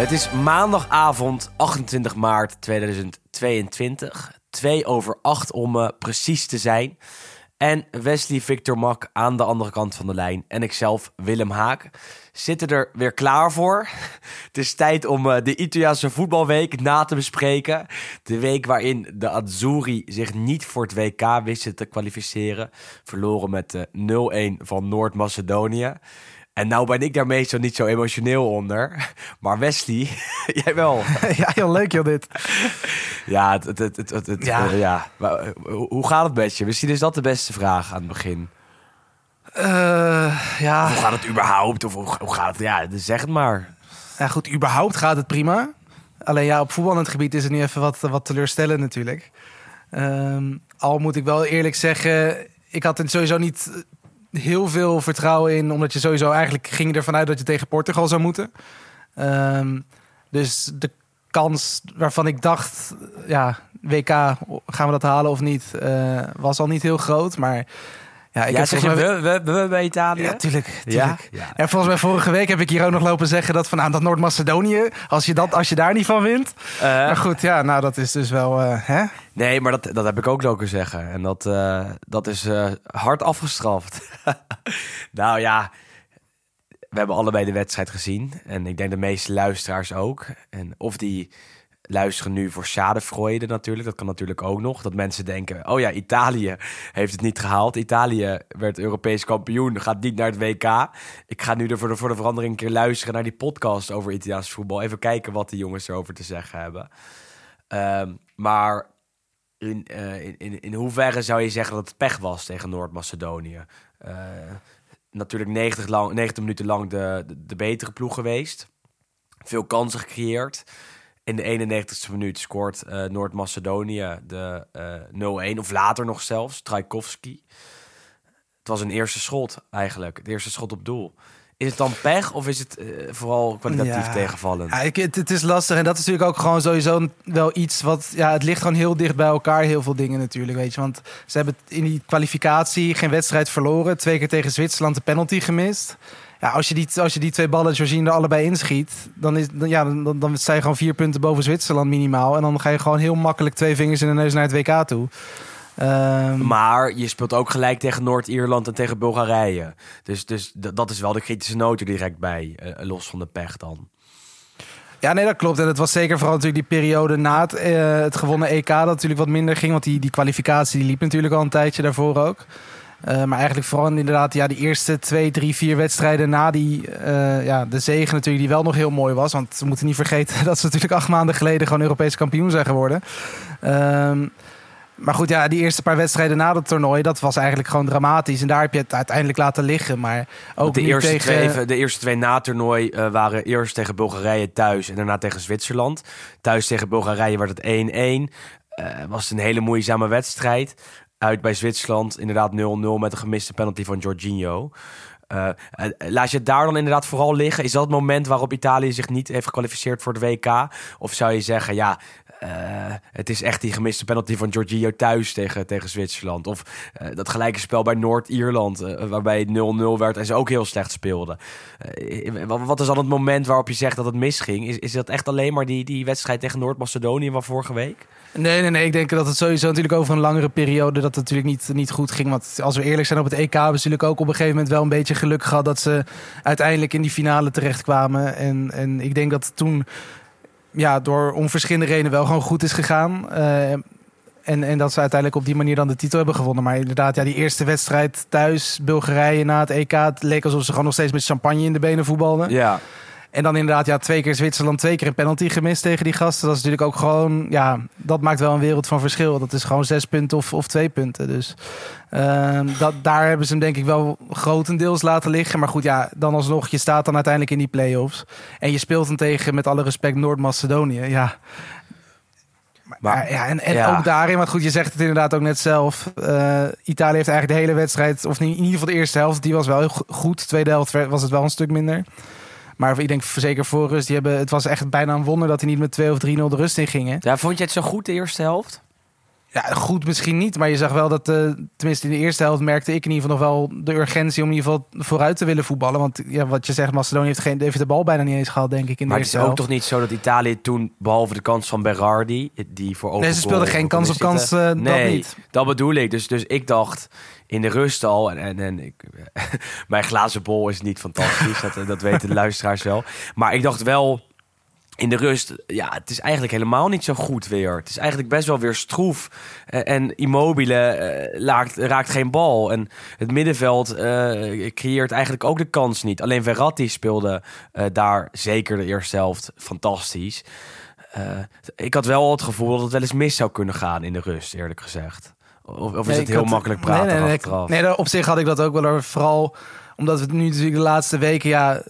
Het is maandagavond 28 maart 2022. 2 over 8 om eh, precies te zijn. En Wesley Victor Mak aan de andere kant van de lijn. En ikzelf, Willem Haak, zitten er weer klaar voor. Het is tijd om eh, de Italiaanse voetbalweek na te bespreken. De week waarin de Azzurri zich niet voor het WK wisten te kwalificeren. Verloren met eh, 0-1 van Noord-Macedonië. En nou ben ik daar meestal niet zo emotioneel onder. Maar Wesley, jij wel. ja, heel leuk joh dit. Ja, het, het, het, het, het- het- Ja. eh, ja. Maar, eh, hoe hoe gaat het met je? Misschien is dat de beste vraag aan het begin. Eh, ja. Hoe gaat het überhaupt? Of hoe, hoe gaat het? Ja, dus zeg het maar. ja, goed, überhaupt gaat het prima. Alleen ja, op voetballend gebied is het nu even wat, wat teleurstellend natuurlijk. Ehm, al moet ik wel eerlijk zeggen, ik had er sowieso niet heel veel vertrouwen in. Omdat je sowieso eigenlijk ging ervan uit dat je tegen Portugal zou moeten. Ehm, dus de kans waarvan ik dacht, ja, WK, gaan we dat halen of niet, eh, was al niet heel groot. Maar ja, ik ja, heb zeg je mij- we, we, we bij Italië? ja, tuurlijk. Ja? tuurlijk. Ja. Ja, volgens mij vorige week heb ik hier ook nog lopen zeggen dat van nou, dat Noord-Macedonië, als je, dat, als je daar niet van wint. Eh, maar goed, ja, nou dat is dus wel, eh, hè? nee, maar dat, dat heb ik ook lopen zeggen. En dat, eh, dat is hard afgestraft. nou ja, we hebben allebei de wedstrijd gezien. En ik denk de meeste luisteraars ook. En of die luisteren nu voor Schadenfreude natuurlijk. Dat kan natuurlijk ook nog. Dat mensen denken, oh ja, Italië heeft het niet gehaald. Italië werd Europees kampioen, gaat niet naar het WK. Ik ga nu er voor de, voor de verandering een keer luisteren naar die podcast over Italiaans voetbal. Even kijken wat de jongens erover te zeggen hebben. Ehm, maar in, eh, in, in, in hoeverre zou je zeggen dat het pech was tegen Noord-Macedonië? Eh, natuurlijk 90, lang, 90 minuten lang de, de betere ploeg geweest. Veel kansen gecreëerd. In de 91ste minuut scoort eh, Noord-Macedonië de eh 0-1. Of later nog zelfs, Trajkovski. Het was een eerste schot eigenlijk. Het eerste schot op doel. Is het dan pech of is het eh, vooral kwalitatief Ja. tegenvallend? Ja, ik, het, het is lastig en dat is natuurlijk ook gewoon sowieso wel iets wat, ja, het ligt gewoon heel dicht bij elkaar, heel veel dingen natuurlijk, weet je. Want ze hebben in die kwalificatie geen wedstrijd verloren, twee keer tegen Zwitserland de penalty gemist. Ja, als je die, als je die twee ballen Jorginho er allebei inschiet, dan, is, dan, ja, dan, dan sta je gewoon vier punten boven Zwitserland minimaal. En dan ga je gewoon heel makkelijk twee vingers in de neus naar het WK toe. Ehm, Maar je speelt ook gelijk tegen Noord-Ierland en tegen Bulgarije. Dus, dus dat is wel de kritische noot er direct bij, eh, los van de pech dan. Ja, nee, dat klopt. En het was zeker vooral natuurlijk die periode na het, eh, het gewonnen EK dat natuurlijk wat minder ging. Want die, die kwalificatie die liep natuurlijk al een tijdje daarvoor ook. Eh, maar eigenlijk vooral inderdaad ja, die eerste twee, drie, vier wedstrijden na die, eh, ja, de zege natuurlijk, die wel nog heel mooi was. Want we moeten niet vergeten dat ze natuurlijk acht maanden geleden gewoon Europees kampioen zijn geworden. Ehm, maar goed, ja, die eerste paar wedstrijden na het toernooi, dat was eigenlijk gewoon dramatisch. En daar heb je het uiteindelijk laten liggen. Maar ook de, eerste tegen... twee, even- de eerste twee na-toernooi eh, waren eerst tegen Bulgarije thuis en daarna tegen Zwitserland. Thuis tegen Bulgarije werd het 1-1. Eh, was het een hele moeizame wedstrijd. Uit bij Zwitserland inderdaad 0-0 met een gemiste penalty van Jorginho. Eh, eh, laat je het daar dan inderdaad vooral liggen? Is dat het moment waarop Italië zich niet heeft gekwalificeerd voor het WK? Of zou je zeggen, ja, eh, het is echt die gemiste penalty van Jorginho thuis tegen, tegen Zwitserland? Of eh, dat gelijke spel bij Noord-Ierland, eh, waarbij het 0-0 werd en ze ook heel slecht speelden. Wat- is dan het moment waarop je zegt dat het misging? Is, is dat echt alleen maar die, die wedstrijd tegen Noord-Macedonië van vorige week? Nee, nee, nee. Ik denk dat het sowieso natuurlijk over een langere periode dat het natuurlijk niet, niet goed ging. Want als we eerlijk zijn op het EK hebben ze natuurlijk ook op een gegeven moment wel een beetje geluk gehad dat ze uiteindelijk in die finale terechtkwamen. En, en ik denk dat toen ja, door om verschillende redenen wel gewoon goed is gegaan. Eh, en, en dat ze uiteindelijk op die manier dan de titel hebben gewonnen. Maar inderdaad, ja, die eerste wedstrijd thuis, Bulgarije na het EK. Het leek alsof ze gewoon nog steeds met champagne in de benen voetbalden. Ja. En dan inderdaad, ja, twee keer Zwitserland, twee keer een penalty gemist tegen die gasten. Dat is natuurlijk ook gewoon, ja, dat maakt wel een wereld van verschil. Dat is gewoon zes punten of, of twee punten. Dus ehm, dat, daar hebben ze hem denk ik wel grotendeels laten liggen. Maar goed, ja, dan alsnog, je staat dan uiteindelijk in die play-offs. En je speelt dan tegen, met alle respect, Noord-Macedonië. Ja, maar, ja, en, en ja. ook daarin, want goed, je zegt het inderdaad ook net zelf. eh, Italië heeft eigenlijk de hele wedstrijd, of in ieder geval de eerste helft, die was wel heel go- goed. De tweede helft was het wel een stuk minder. Maar ik denk zeker voor rust, die hebben, het was echt bijna een wonder dat die niet met 2 of 3-0 de rust in gingen. Ja, vond je het zo goed de eerste helft? Ja, goed misschien niet, maar je zag wel dat, eh, tenminste in de eerste helft merkte ik in ieder geval nog wel de urgentie om in ieder geval vooruit te willen voetballen. Want ja, wat je zegt, Macedonië heeft, geen, heeft de bal bijna niet eens gehad, denk ik, in de Maar het is eerste ook helft. toch niet zo dat Italië toen, behalve de kans van Berardi, die voor open Nee, ze speelden geen kans op kans, eh, dat nee, niet. dat bedoel ik. Dus, dus ik dacht in de rust al, en, en, en ik, mijn glazen bol is niet fantastisch, dat, dat weten de luisteraars wel. Maar ik dacht wel in de rust, ja, het is eigenlijk helemaal niet zo goed weer. Het is eigenlijk best wel weer stroef. Eh, en Immobile eh, raakt, raakt geen bal. En het middenveld eh, creëert eigenlijk ook de kans niet. Alleen Verratti speelde daar zeker de eerste helft fantastisch. Ik had wel het gevoel dat het wel eens mis zou kunnen gaan in de rust, eerlijk gezegd. Of, of is Nee, het heel had- makkelijk praten nee, nee, nee, achteraf? Nee, op zich had ik dat ook wel. Vooral omdat we het nu natuurlijk de laatste weken ja,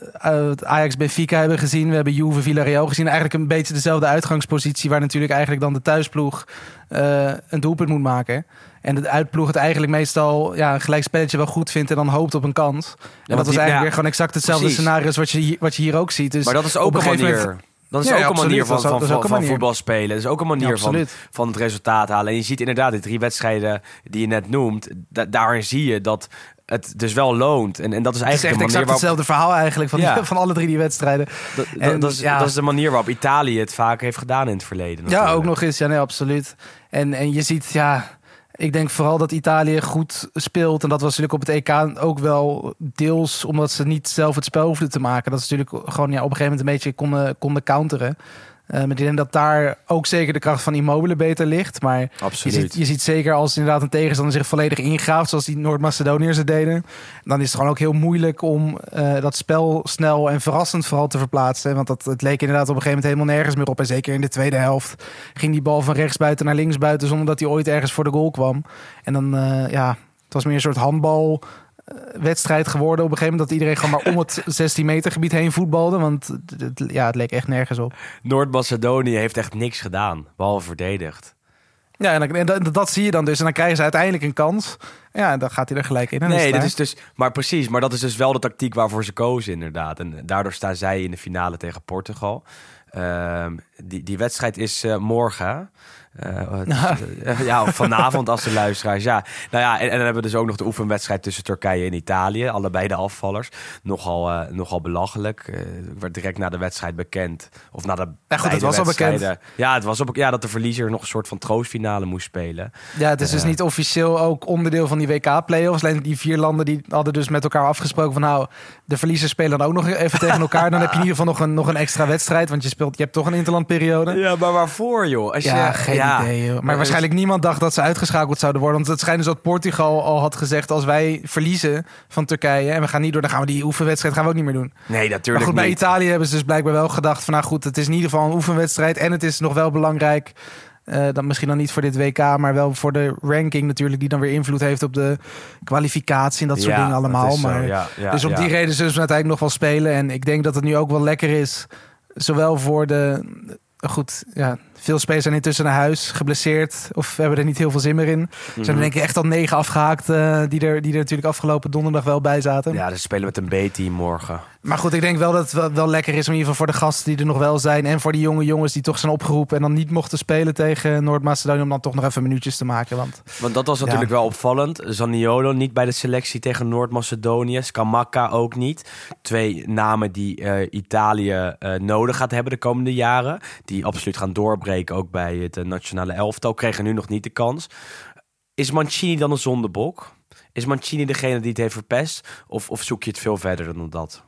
Ajax Benfica hebben gezien. We hebben Juve Villarreal gezien. Eigenlijk een beetje dezelfde uitgangspositie... waar natuurlijk eigenlijk dan de thuisploeg eh, een doelpunt moet maken. En de uitploeg het eigenlijk meestal ja, een gelijk spelletje wel goed vindt... en dan hoopt op een kans. En dat was eigenlijk ja, weer gewoon exact hetzelfde precies. scenario... als wat je, hier, wat je hier ook ziet. Dus maar dat is ook een manier. moment- Dat is Ja, ook een manier van, van, voetbal spelen. Dat is ook een manier van, van het resultaat halen. En je ziet inderdaad die drie wedstrijden die je net noemt. da- daarin zie je dat het dus wel loont. En, en dat is Het is eigenlijk echt de manier exact waarop... hetzelfde verhaal eigenlijk van, Ja. van alle drie die wedstrijden. Dat, En, dat, is, ja. dat is de manier waarop Italië het vaak heeft gedaan in het verleden. Ja, ook nog eens. Ja, nee, absoluut. En, en je ziet, ja, ik denk vooral dat Italië goed speelt. En dat was natuurlijk op het EK ook wel deels omdat ze niet zelf het spel hoefden te maken. Dat ze natuurlijk gewoon ja, op een gegeven moment een beetje konden, konden counteren. Eh, maar ik denk dat daar ook zeker de kracht van Immobile beter ligt. Maar je ziet, je ziet zeker als inderdaad een tegenstander zich volledig ingraaft, zoals die Noord-Macedoniërs het deden, dan is het gewoon ook heel moeilijk om eh, dat spel snel en verrassend vooral te verplaatsen. Want dat, het leek inderdaad op een gegeven moment helemaal nergens meer op. En zeker in de tweede helft ging die bal van rechtsbuiten naar linksbuiten zonder dat hij ooit ergens voor de goal kwam. En dan, eh, ja, het was meer een soort handbal wedstrijd geworden op een gegeven moment dat iedereen gewoon maar om het 16 meter gebied heen voetbalde, want het, ja, het leek echt nergens op. Noord-Macedonië heeft echt niks gedaan, behalve verdedigd. Ja, en, dan, en dat, dat zie je dan dus. En dan krijgen ze uiteindelijk een kans. Ja, en dan gaat hij er gelijk in. Nee, dat is dus, maar precies, maar dat is dus wel de tactiek waarvoor ze kozen, inderdaad. En daardoor staan zij in de finale tegen Portugal. Ehm, die, die wedstrijd is eh, morgen. Eh, het is, eh, ja, vanavond als de luisteraars. Ja, nou ja, en, en dan hebben we dus ook nog de oefenwedstrijd tussen Turkije en Italië. Allebei de afvallers. Nogal, eh, nogal belachelijk. Het werd direct na de wedstrijd bekend. Of na de. het beide was al bekend. Ja, het was op, ja, dat de verliezer nog een soort van troostfinale moest spelen. Ja, het is dus Ja. niet officieel ook onderdeel van die WK-playoffs. Alleen die vier landen die hadden dus met elkaar afgesproken van... nou, de verliezers spelen dan ook nog even tegen elkaar. Dan heb je in ieder geval nog een, nog een extra wedstrijd. Want je, speelt, je hebt toch een interlandperiode. Ja, maar waarvoor, joh? Als Ja, je, geen ja. idee. Joh. Maar waarschijnlijk niemand dacht dat ze uitgeschakeld zouden worden. Want het schijnt dus dat Portugal al had gezegd... als wij verliezen van Turkije en we gaan niet door... dan gaan we die oefenwedstrijd gaan we ook niet meer doen. Nee, Maar natuurlijk goed, bij. Italië hebben ze dus blijkbaar wel gedacht van... nou goed, het is in ieder geval een oefenwedstrijd... en het is nog wel belangrijk... dan misschien dan niet voor dit WK, maar wel voor de ranking natuurlijk... die dan weer invloed heeft op de kwalificatie en dat soort Ja, dingen allemaal. zo, maar, ja, ja, dus ja. die reden zullen ze uiteindelijk nog wel spelen. En ik denk dat het nu ook wel lekker is... zowel voor de... Goed, ja, veel spelers zijn intussen naar huis, geblesseerd... of hebben er niet heel veel zin meer in. Er Mhm. zijn er denk ik echt al negen afgehaakt... eh, die, er, die er natuurlijk afgelopen donderdag wel bij zaten. Ja, ze spelen met een B-team morgen. Maar goed, ik denk wel dat het wel, wel lekker is om in ieder geval voor de gasten die er nog wel zijn. En voor die jonge jongens die toch zijn opgeroepen en dan niet mochten spelen tegen Noord-Macedonië. Om dan toch nog even minuutjes te maken. Want Want dat was natuurlijk wel opvallend. Zaniolo niet bij de selectie tegen Noord-Macedonië. Skamaka ook niet. Twee namen die eh, Italië eh, nodig gaat hebben de komende jaren. Die absoluut gaan doorbreken ook bij het eh, nationale elftal. Kregen nu nog niet de kans. Is Mancini dan een zondebok? Is Mancini degene die het heeft verpest? Of, of zoek je het veel verder dan dat?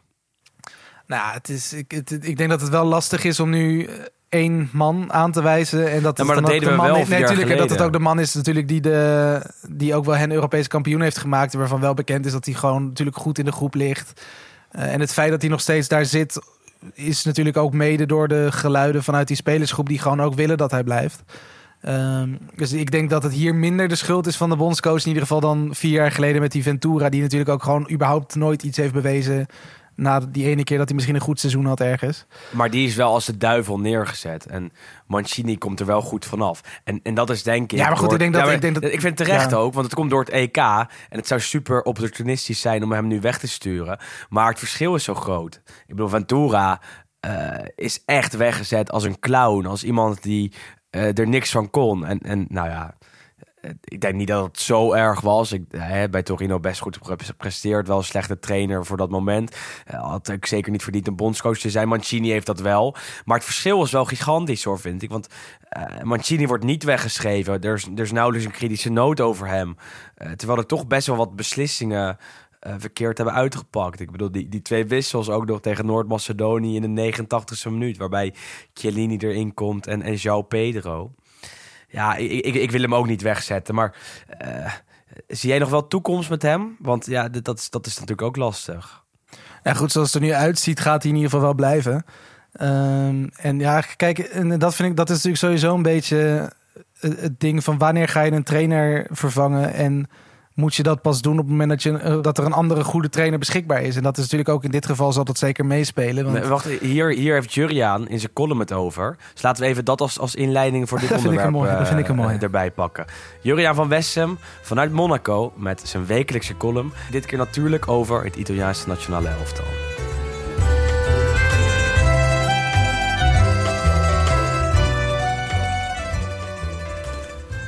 nou, het is, ik, het, ik denk dat het wel lastig is om nu eh, één man aan te wijzen. En dat Ja, het maar dan dat ook deden de we man wel Nee, natuurlijk. En dat het ook de man is natuurlijk die, de, die ook wel hen Europese kampioen heeft gemaakt. Waarvan wel bekend is dat hij gewoon natuurlijk goed in de groep ligt. Eh, en het feit dat hij nog steeds daar zit is natuurlijk ook mede door de geluiden vanuit die spelersgroep die gewoon ook willen dat hij blijft. Ehm, dus ik denk dat het hier minder de schuld is van de bondscoach in ieder geval dan vier jaar geleden met die Ventura, die natuurlijk ook gewoon überhaupt nooit iets heeft bewezen na die ene keer dat hij misschien een goed seizoen had ergens. Maar die is wel als de duivel neergezet. En Mancini komt er wel goed vanaf. En, en dat is denk ik... Ja, maar goed, door- ik denk dat- Ja, maar ik denk dat- ik vind het terecht ja. ook, want het komt door het EK. En het zou super opportunistisch zijn om hem nu weg te sturen. Maar het verschil is zo groot. Ik bedoel, Ventura eh, is echt weggezet als een clown. Als iemand die eh, er niks van kon. En, en nou ja... Ik denk niet dat het zo erg was. Ik heb bij Torino best goed gepresteerd. Wel een slechte trainer voor dat moment. Eh, Had ik zeker niet verdiend een bondscoach te zijn. Mancini heeft dat wel. Maar het verschil is wel gigantisch hoor, vind ik. Want eh, Mancini wordt niet weggeschreven. Er is, er is nauwelijks een kritische noot over hem. Eh, terwijl er toch best wel wat beslissingen verkeerd hebben uitgepakt. Ik bedoel, die, die twee wissels ook nog tegen Noord-Macedonië in de 89ste minuut. Waarbij Chiellini erin komt en, en João Pedro. Ja, ik, ik, ik wil hem ook niet wegzetten. Maar eh, zie jij nog wel toekomst met hem? Want ja, dat is, dat is natuurlijk ook lastig. Ja, goed, zoals het er nu uitziet, gaat hij in ieder geval wel blijven. Ehm, en ja, kijk, en dat vind ik, dat is natuurlijk sowieso een beetje het, het ding van wanneer ga je een trainer vervangen en moet je dat pas doen op het moment dat, je, eh, dat er een andere goede trainer beschikbaar is. En dat is natuurlijk ook in dit geval zal dat zeker meespelen. Want Nee, wacht, hier, hier heeft Juriaan in zijn column het over. Dus laten we even dat als, als inleiding voor dit Dat vind ik onderwerp dat vind ik een eh, mooie. erbij pakken. Juriaan van Wessem vanuit Monaco met zijn wekelijkse column. Dit keer natuurlijk over het Italiaanse nationale elftal.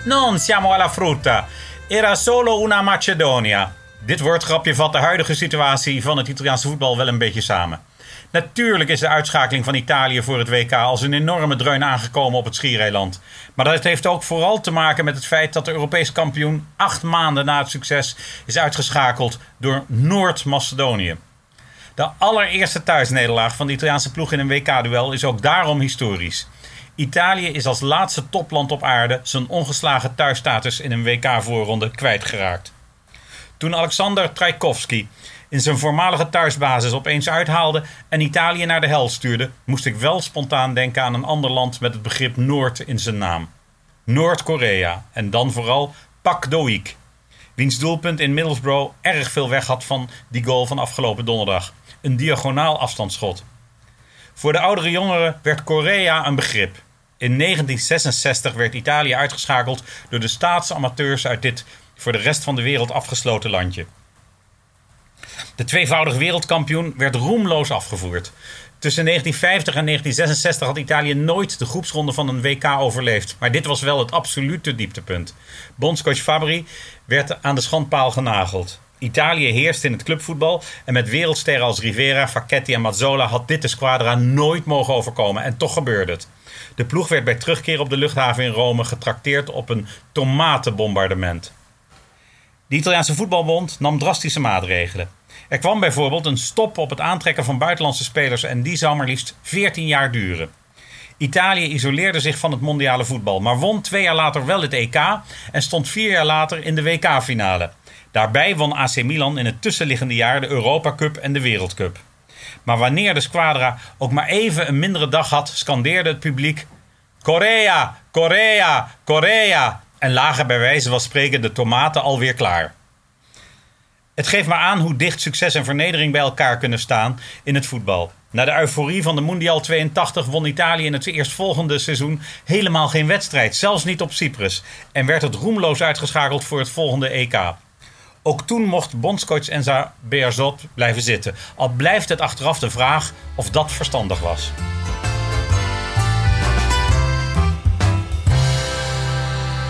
Non siamo alla frutta. Era solo una Macedonia. Dit woordgrapje vat de huidige situatie van het Italiaanse voetbal wel een beetje samen. Natuurlijk is de uitschakeling van Italië voor het WK als een enorme dreun aangekomen op het Schiereiland. Maar dat heeft ook vooral te maken met het feit dat de Europees kampioen acht maanden na het succes is uitgeschakeld door Noord-Macedonië. De allereerste thuisnederlaag van de Italiaanse ploeg in een WK-duel is ook daarom historisch. Italië is als laatste topland op aarde zijn ongeslagen thuisstatus in een WK-voorronde kwijtgeraakt. Toen Alexander Trajkovski in zijn voormalige thuisbasis opeens uithaalde en Italië naar de hel stuurde, moest ik wel spontaan denken aan een ander land met het begrip Noord in zijn naam. Noord-Korea en dan vooral Pak Doik, wiens doelpunt in Middlesbrough erg veel weg had van die goal van afgelopen donderdag. Een diagonaal afstandsschot. Voor de oudere jongeren werd Korea een begrip. In 1966 werd Italië uitgeschakeld door de staatsamateurs uit dit voor de rest van de wereld afgesloten landje. De tweevoudig wereldkampioen werd roemloos afgevoerd. Tussen 1950 en 1966 had Italië nooit de groepsronde van een WK overleefd. Maar dit was wel het absolute dieptepunt. Bondscoach Fabri werd aan de schandpaal genageld. Italië heerste in het clubvoetbal en met wereldsterren als Rivera, Facchetti en Mazzola had dit de squadra nooit mogen overkomen. En toch gebeurde het. De ploeg werd bij terugkeer op de luchthaven in Rome getrakteerd op een tomatenbombardement. De Italiaanse voetbalbond nam drastische maatregelen. Er kwam bijvoorbeeld een stop op het aantrekken van buitenlandse spelers en die zou maar liefst 14 jaar duren. Italië isoleerde zich van het mondiale voetbal, maar won twee jaar later wel het EK en stond vier jaar later in de WK-finale. Daarbij won AC Milan in het tussenliggende jaar de Europa Cup en de Wereldcup. Maar wanneer de squadra ook maar even een mindere dag had, scandeerde het publiek: Korea, Korea, Korea! En lagen bij wijze van spreken de tomaten alweer klaar. Het geeft maar aan hoe dicht succes en vernedering bij elkaar kunnen staan in het voetbal. Na de euforie van de Mondial 82 won Italië in het eerstvolgende seizoen helemaal geen wedstrijd, zelfs niet op Cyprus. En werd het roemloos uitgeschakeld voor het volgende EK. Ook toen mocht bondscoach Enza Bearzot blijven zitten. Al blijft het achteraf de vraag of dat verstandig was.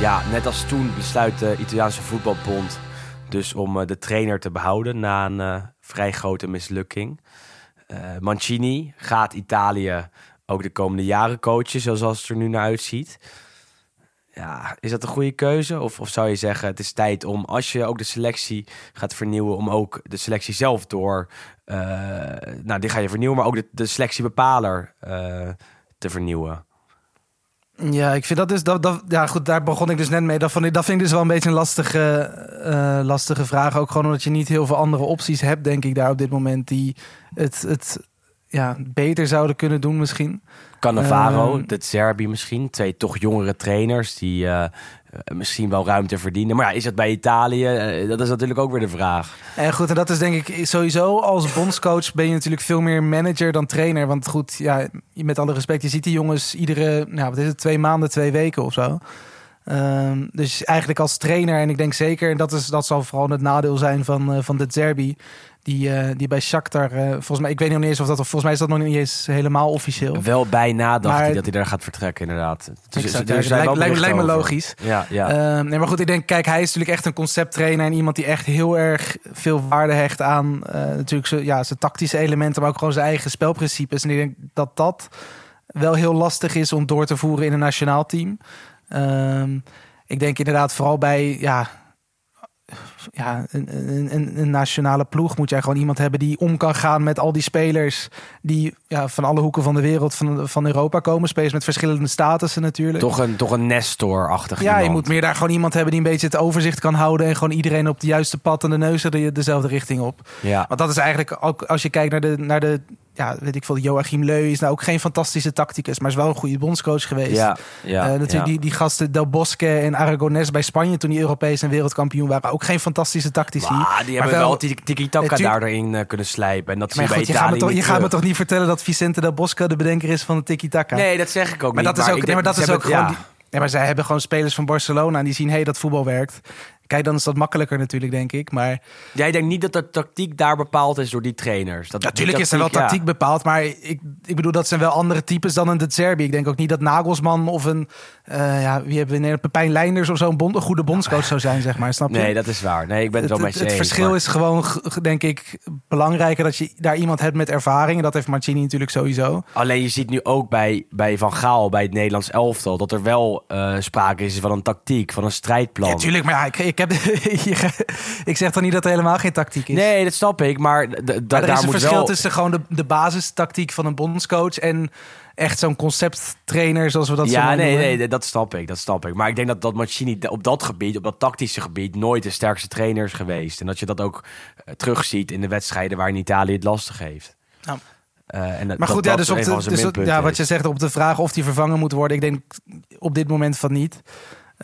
Ja, net als toen besluit de Italiaanse voetbalbond dus om eh, de trainer te behouden na een eh, vrij grote mislukking. Eh, Mancini gaat Italië ook de komende jaren coachen, zoals het er nu naar uitziet. Ja, is dat een goede keuze? Of, of zou je zeggen, het is tijd om, als je ook de selectie gaat vernieuwen, om ook de selectie zelf door, eh, nou die ga je vernieuwen, maar ook de, de selectiebepaler eh, te vernieuwen? Ja, ik vind dat dus. Dat, dat, ja, goed, daar begon ik dus net mee. Dat, vond ik, dat vind ik dus wel een beetje een lastige, eh, lastige vraag. Ook gewoon omdat je niet heel veel andere opties hebt, denk ik, daar op dit moment. Die het, het ja, beter zouden kunnen doen misschien. Cannavaro, Ehm. de Serbi misschien. Twee toch jongere trainers die eh, eh, misschien wel ruimte verdienen. Maar ja, is dat bij Italië? Eh, dat is natuurlijk ook weer de vraag. En goed, en dat is denk ik sowieso als bondscoach ben je natuurlijk veel meer manager dan trainer. Want goed, ja, met alle respect, je ziet die jongens iedere, nou wat is het, twee maanden, twee weken of zo. Ehm, dus eigenlijk als trainer, en ik denk zeker, en dat, is, dat zal vooral het nadeel zijn van, van de Zerbi, die, eh, die bij Shakhtar, eh, volgens mij, ik weet nog niet eens of dat, volgens mij is dat nog niet eens helemaal officieel. Wel bijna dacht Maar- hij dat hij daar gaat vertrekken, inderdaad. Dus Exact, zijn wel lijkt, lijkt, lijkt me logisch. Ja, ja. Ehm, nee, maar goed, ik denk, kijk, hij is natuurlijk echt een concepttrainer en iemand die echt heel erg veel waarde hecht aan eh, natuurlijk zijn, ja, zijn tactische elementen, maar ook gewoon zijn eigen spelprincipes. En ik denk dat dat wel heel lastig is om door te voeren in een nationaal team. Ehm, ik denk inderdaad vooral bij ja, ja, een, een, een, nationale ploeg moet jij gewoon iemand hebben die om kan gaan met al die spelers die ja, van alle hoeken van de wereld, van, van Europa komen. Spelers met verschillende statussen natuurlijk. toch een, toch een Nestor-achtig Ja, je moet meer daar gewoon iemand hebben die een beetje het overzicht kan houden. En gewoon iedereen op de juiste pad en de neus er de- dezelfde richting op. Ja. Want dat is eigenlijk ook als je kijkt naar de, naar de ja, weet ik veel, Joachim Leu is nou ook geen fantastische tacticus, maar is wel een goede bondscoach geweest. Ja, ja, Eh, natuurlijk ja. die, die gasten Del Bosque en Aragonés bij Spanje toen die Europees en wereldkampioen waren, ook geen fantastische tactici. Maar die hebben wel die tiki-taka Nee, tuur- daar erin eh, kunnen slijpen. En dat maar je goed, bij je gaat, me toch, je niet gaat me toch niet vertellen dat Vicente Del Bosque de bedenker is van de tiki-taka? Nee, dat zeg ik ook maar niet. dat is ook, nee, maar dat is ook gewoon. Die, nee, maar zij hebben gewoon spelers van Barcelona en die zien, hé, hey, dat voetbal werkt. Kijk, dan is dat makkelijker natuurlijk, denk ik. Maar Jij denkt niet dat de tactiek daar bepaald is door die trainers? Dat, natuurlijk is er wel tactiek, bepaald. Maar ik, ik bedoel, dat zijn wel andere types dan een De Zerbi. Ik denk ook niet dat Nagelsman of een, eh, ja, wie hebben we in Pepijn Leinders of zo een, bond, een goede bondscoach zou zijn, zeg maar. Snap je? Nee, dat is waar. Nee, ik ben het, wel met het, je het eens, verschil maar- is gewoon, denk ik, belangrijker dat je daar iemand hebt met ervaring. En dat heeft Marcini natuurlijk sowieso. Alleen je ziet nu ook bij, bij Van Gaal, bij het Nederlands elftal... dat er wel eh, sprake is van een tactiek, van een strijdplan. Ja, tuurlijk. Maar ja, ik, ik, heb, ik zeg dan niet dat er helemaal geen tactiek is. Nee, dat snap ik, maar Maar er daar is een moet verschil wel... tussen gewoon de, de basistactiek van een bondscoach en echt zo'n concepttrainer zoals we dat zo ja, noemen. nee, nee, nee, dat snap ik, dat snap ik. Maar ik denk dat, dat Mancini op dat gebied, op dat tactische gebied... nooit de sterkste trainer is geweest. En dat je dat ook eh, terugziet in de wedstrijden waarin Italië het lastig heeft. Ja. Eh, en dat- Maar goed, dat ja, dat dus op de, dus, ja, wat je zegt op de vraag of die vervangen moet worden, ik denk op dit moment van niet.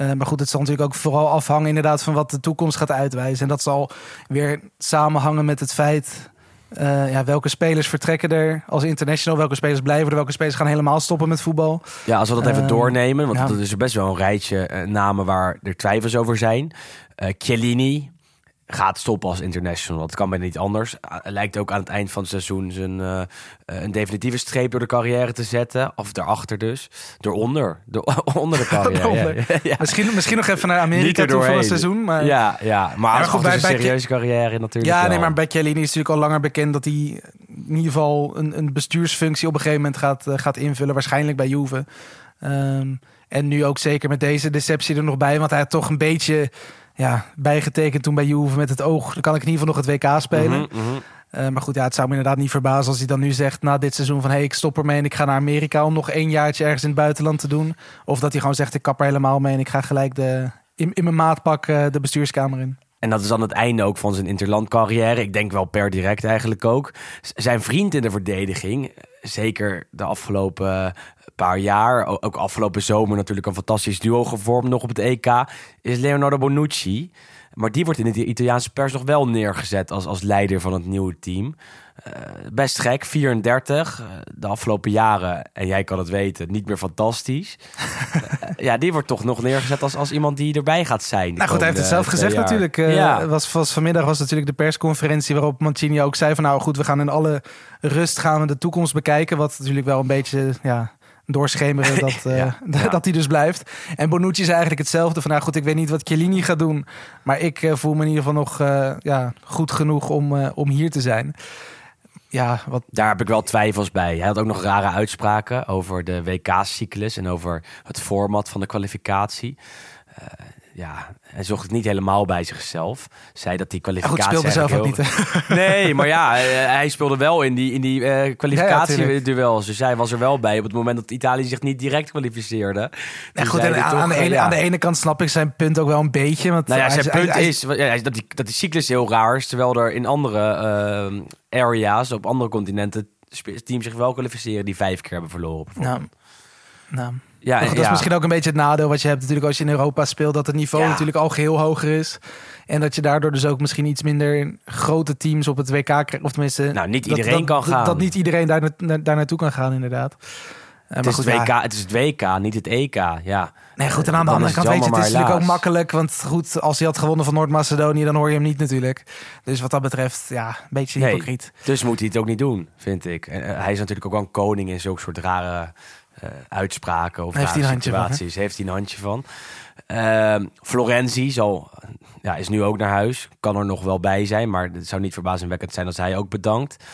Eh, maar goed, het zal natuurlijk ook vooral afhangen inderdaad van wat de toekomst gaat uitwijzen. En dat zal weer samenhangen met het feit eh, ja, welke spelers vertrekken er als international, welke spelers blijven er, welke spelers gaan helemaal stoppen met voetbal. Ja, als we dat even Eh, doornemen, want ja. dat is er best wel een rijtje namen waar er twijfels over zijn. Eh Chiellini gaat stoppen als international. Dat kan bijna niet anders. Hij lijkt ook aan het eind van het seizoen zijn, eh, eh, een definitieve streep door de carrière te zetten. Of daarachter dus. Dooronder. Door, onder de carrière. Ja. Misschien, misschien nog even naar Amerika toe voor een seizoen. Maar... Ja, ja, maar, als goed, goed, bij- een serieuze carrière natuurlijk Ja, nee, maar bij Chiellini is natuurlijk al langer bekend dat hij in ieder geval een, een bestuursfunctie op een gegeven moment gaat, eh, gaat invullen. Waarschijnlijk bij Juve. Ehm, en nu ook zeker met deze deceptie er nog bij. Want hij had toch een beetje ja, bijgetekend toen bij Juve met het oog. Dan kan ik in ieder geval nog het WK spelen. Mhm, mhm. Eh, maar goed, ja, het zou me inderdaad niet verbazen als hij dan nu zegt na dit seizoen van... hé, hey, ik stop ermee en ik ga naar Amerika om nog één jaartje ergens in het buitenland te doen. Of dat hij gewoon zegt, ik kap er helemaal mee en ik ga gelijk de, in, in mijn maatpak eh, de bestuurskamer in. En dat is dan het einde ook van zijn interlandcarrière. Ik denk wel per direct eigenlijk ook. Z- Zijn vriend in de verdediging, zeker de afgelopen eh, paar jaar, ook afgelopen zomer natuurlijk een fantastisch duo gevormd nog op het EK, is Leonardo Bonucci. Maar die wordt in de Italiaanse pers nog wel neergezet als, als leider van het nieuwe team. Eh, best gek, 34. eh, de afgelopen jaren, en jij kan het weten, niet meer fantastisch. Eh, ja, die wordt toch nog neergezet als, als iemand die erbij gaat zijn. Nou goed, hij heeft het zelf gezegd jaar. natuurlijk. Was, was, vanmiddag was natuurlijk de persconferentie waarop Mancini ook zei van... nou goed, we gaan in alle rust gaan we de toekomst bekijken. Wat natuurlijk wel een beetje ja, doorschemeren dat, Ja, ja. dat hij dus blijft. En Bonucci zei eigenlijk hetzelfde van... nou goed, ik weet niet wat Chiellini gaat doen... maar ik voel me in ieder geval nog ja, goed genoeg om, om hier te zijn. Ja, wat, Daar heb ik wel twijfels bij. Hij had ook nog rare uitspraken over de WK-cyclus en over het format van de kwalificatie. Eh, ja, hij zocht het niet helemaal bij zichzelf. Zei dat die goed, kwalificatie. speelde zelf ook niet. Nee, maar ja, eh, hij speelde wel in die, in die ja, kwalificatieduels. dus hij was er wel bij op het moment dat Italië zich niet direct kwalificeerde. Ja, Toen goed, en aan, toch, de eh, ene, ja. aan de ene kant snap ik zijn punt ook wel een beetje. Want Nou ja, zijn hij- punt hij- is dat, die, dat die cyclus heel raar is. Terwijl er in andere areas, op andere continenten, teams zich wel kwalificeren die vijf keer hebben verloren. Nou, nou. Ja, en- dat is ja. misschien ook een beetje het nadeel wat je hebt natuurlijk als je in Europa speelt. Dat het niveau Ja. natuurlijk al geheel hoger is. En dat je daardoor dus ook misschien iets minder grote teams op het WK krijgt. Of tenminste... Nou, niet dat- iedereen dat, kan gaan. Dat niet iedereen daar, na- daar naartoe kan gaan inderdaad. Eh, Het is, goed, het WK, het is het WK, niet het EK. Ja. Nee, goed. En aan de andere kant, weet je, het is natuurlijk ook makkelijk. Want goed, als hij had gewonnen van Noord-Macedonië, dan hoor je hem niet natuurlijk. Dus wat dat betreft, ja, een beetje Nee. hypocriet. Dus moet hij het ook niet doen, vind ik. En, eh, hij is natuurlijk ook wel een koning in zulke soort rare uitspraken of Heeft hij een van, situaties. Heeft hij een handje van. Ehm, Florenzi zal, ja, is nu ook naar huis. Kan er nog wel bij zijn, maar het zou niet verbazingwekkend zijn als hij ook bedankt.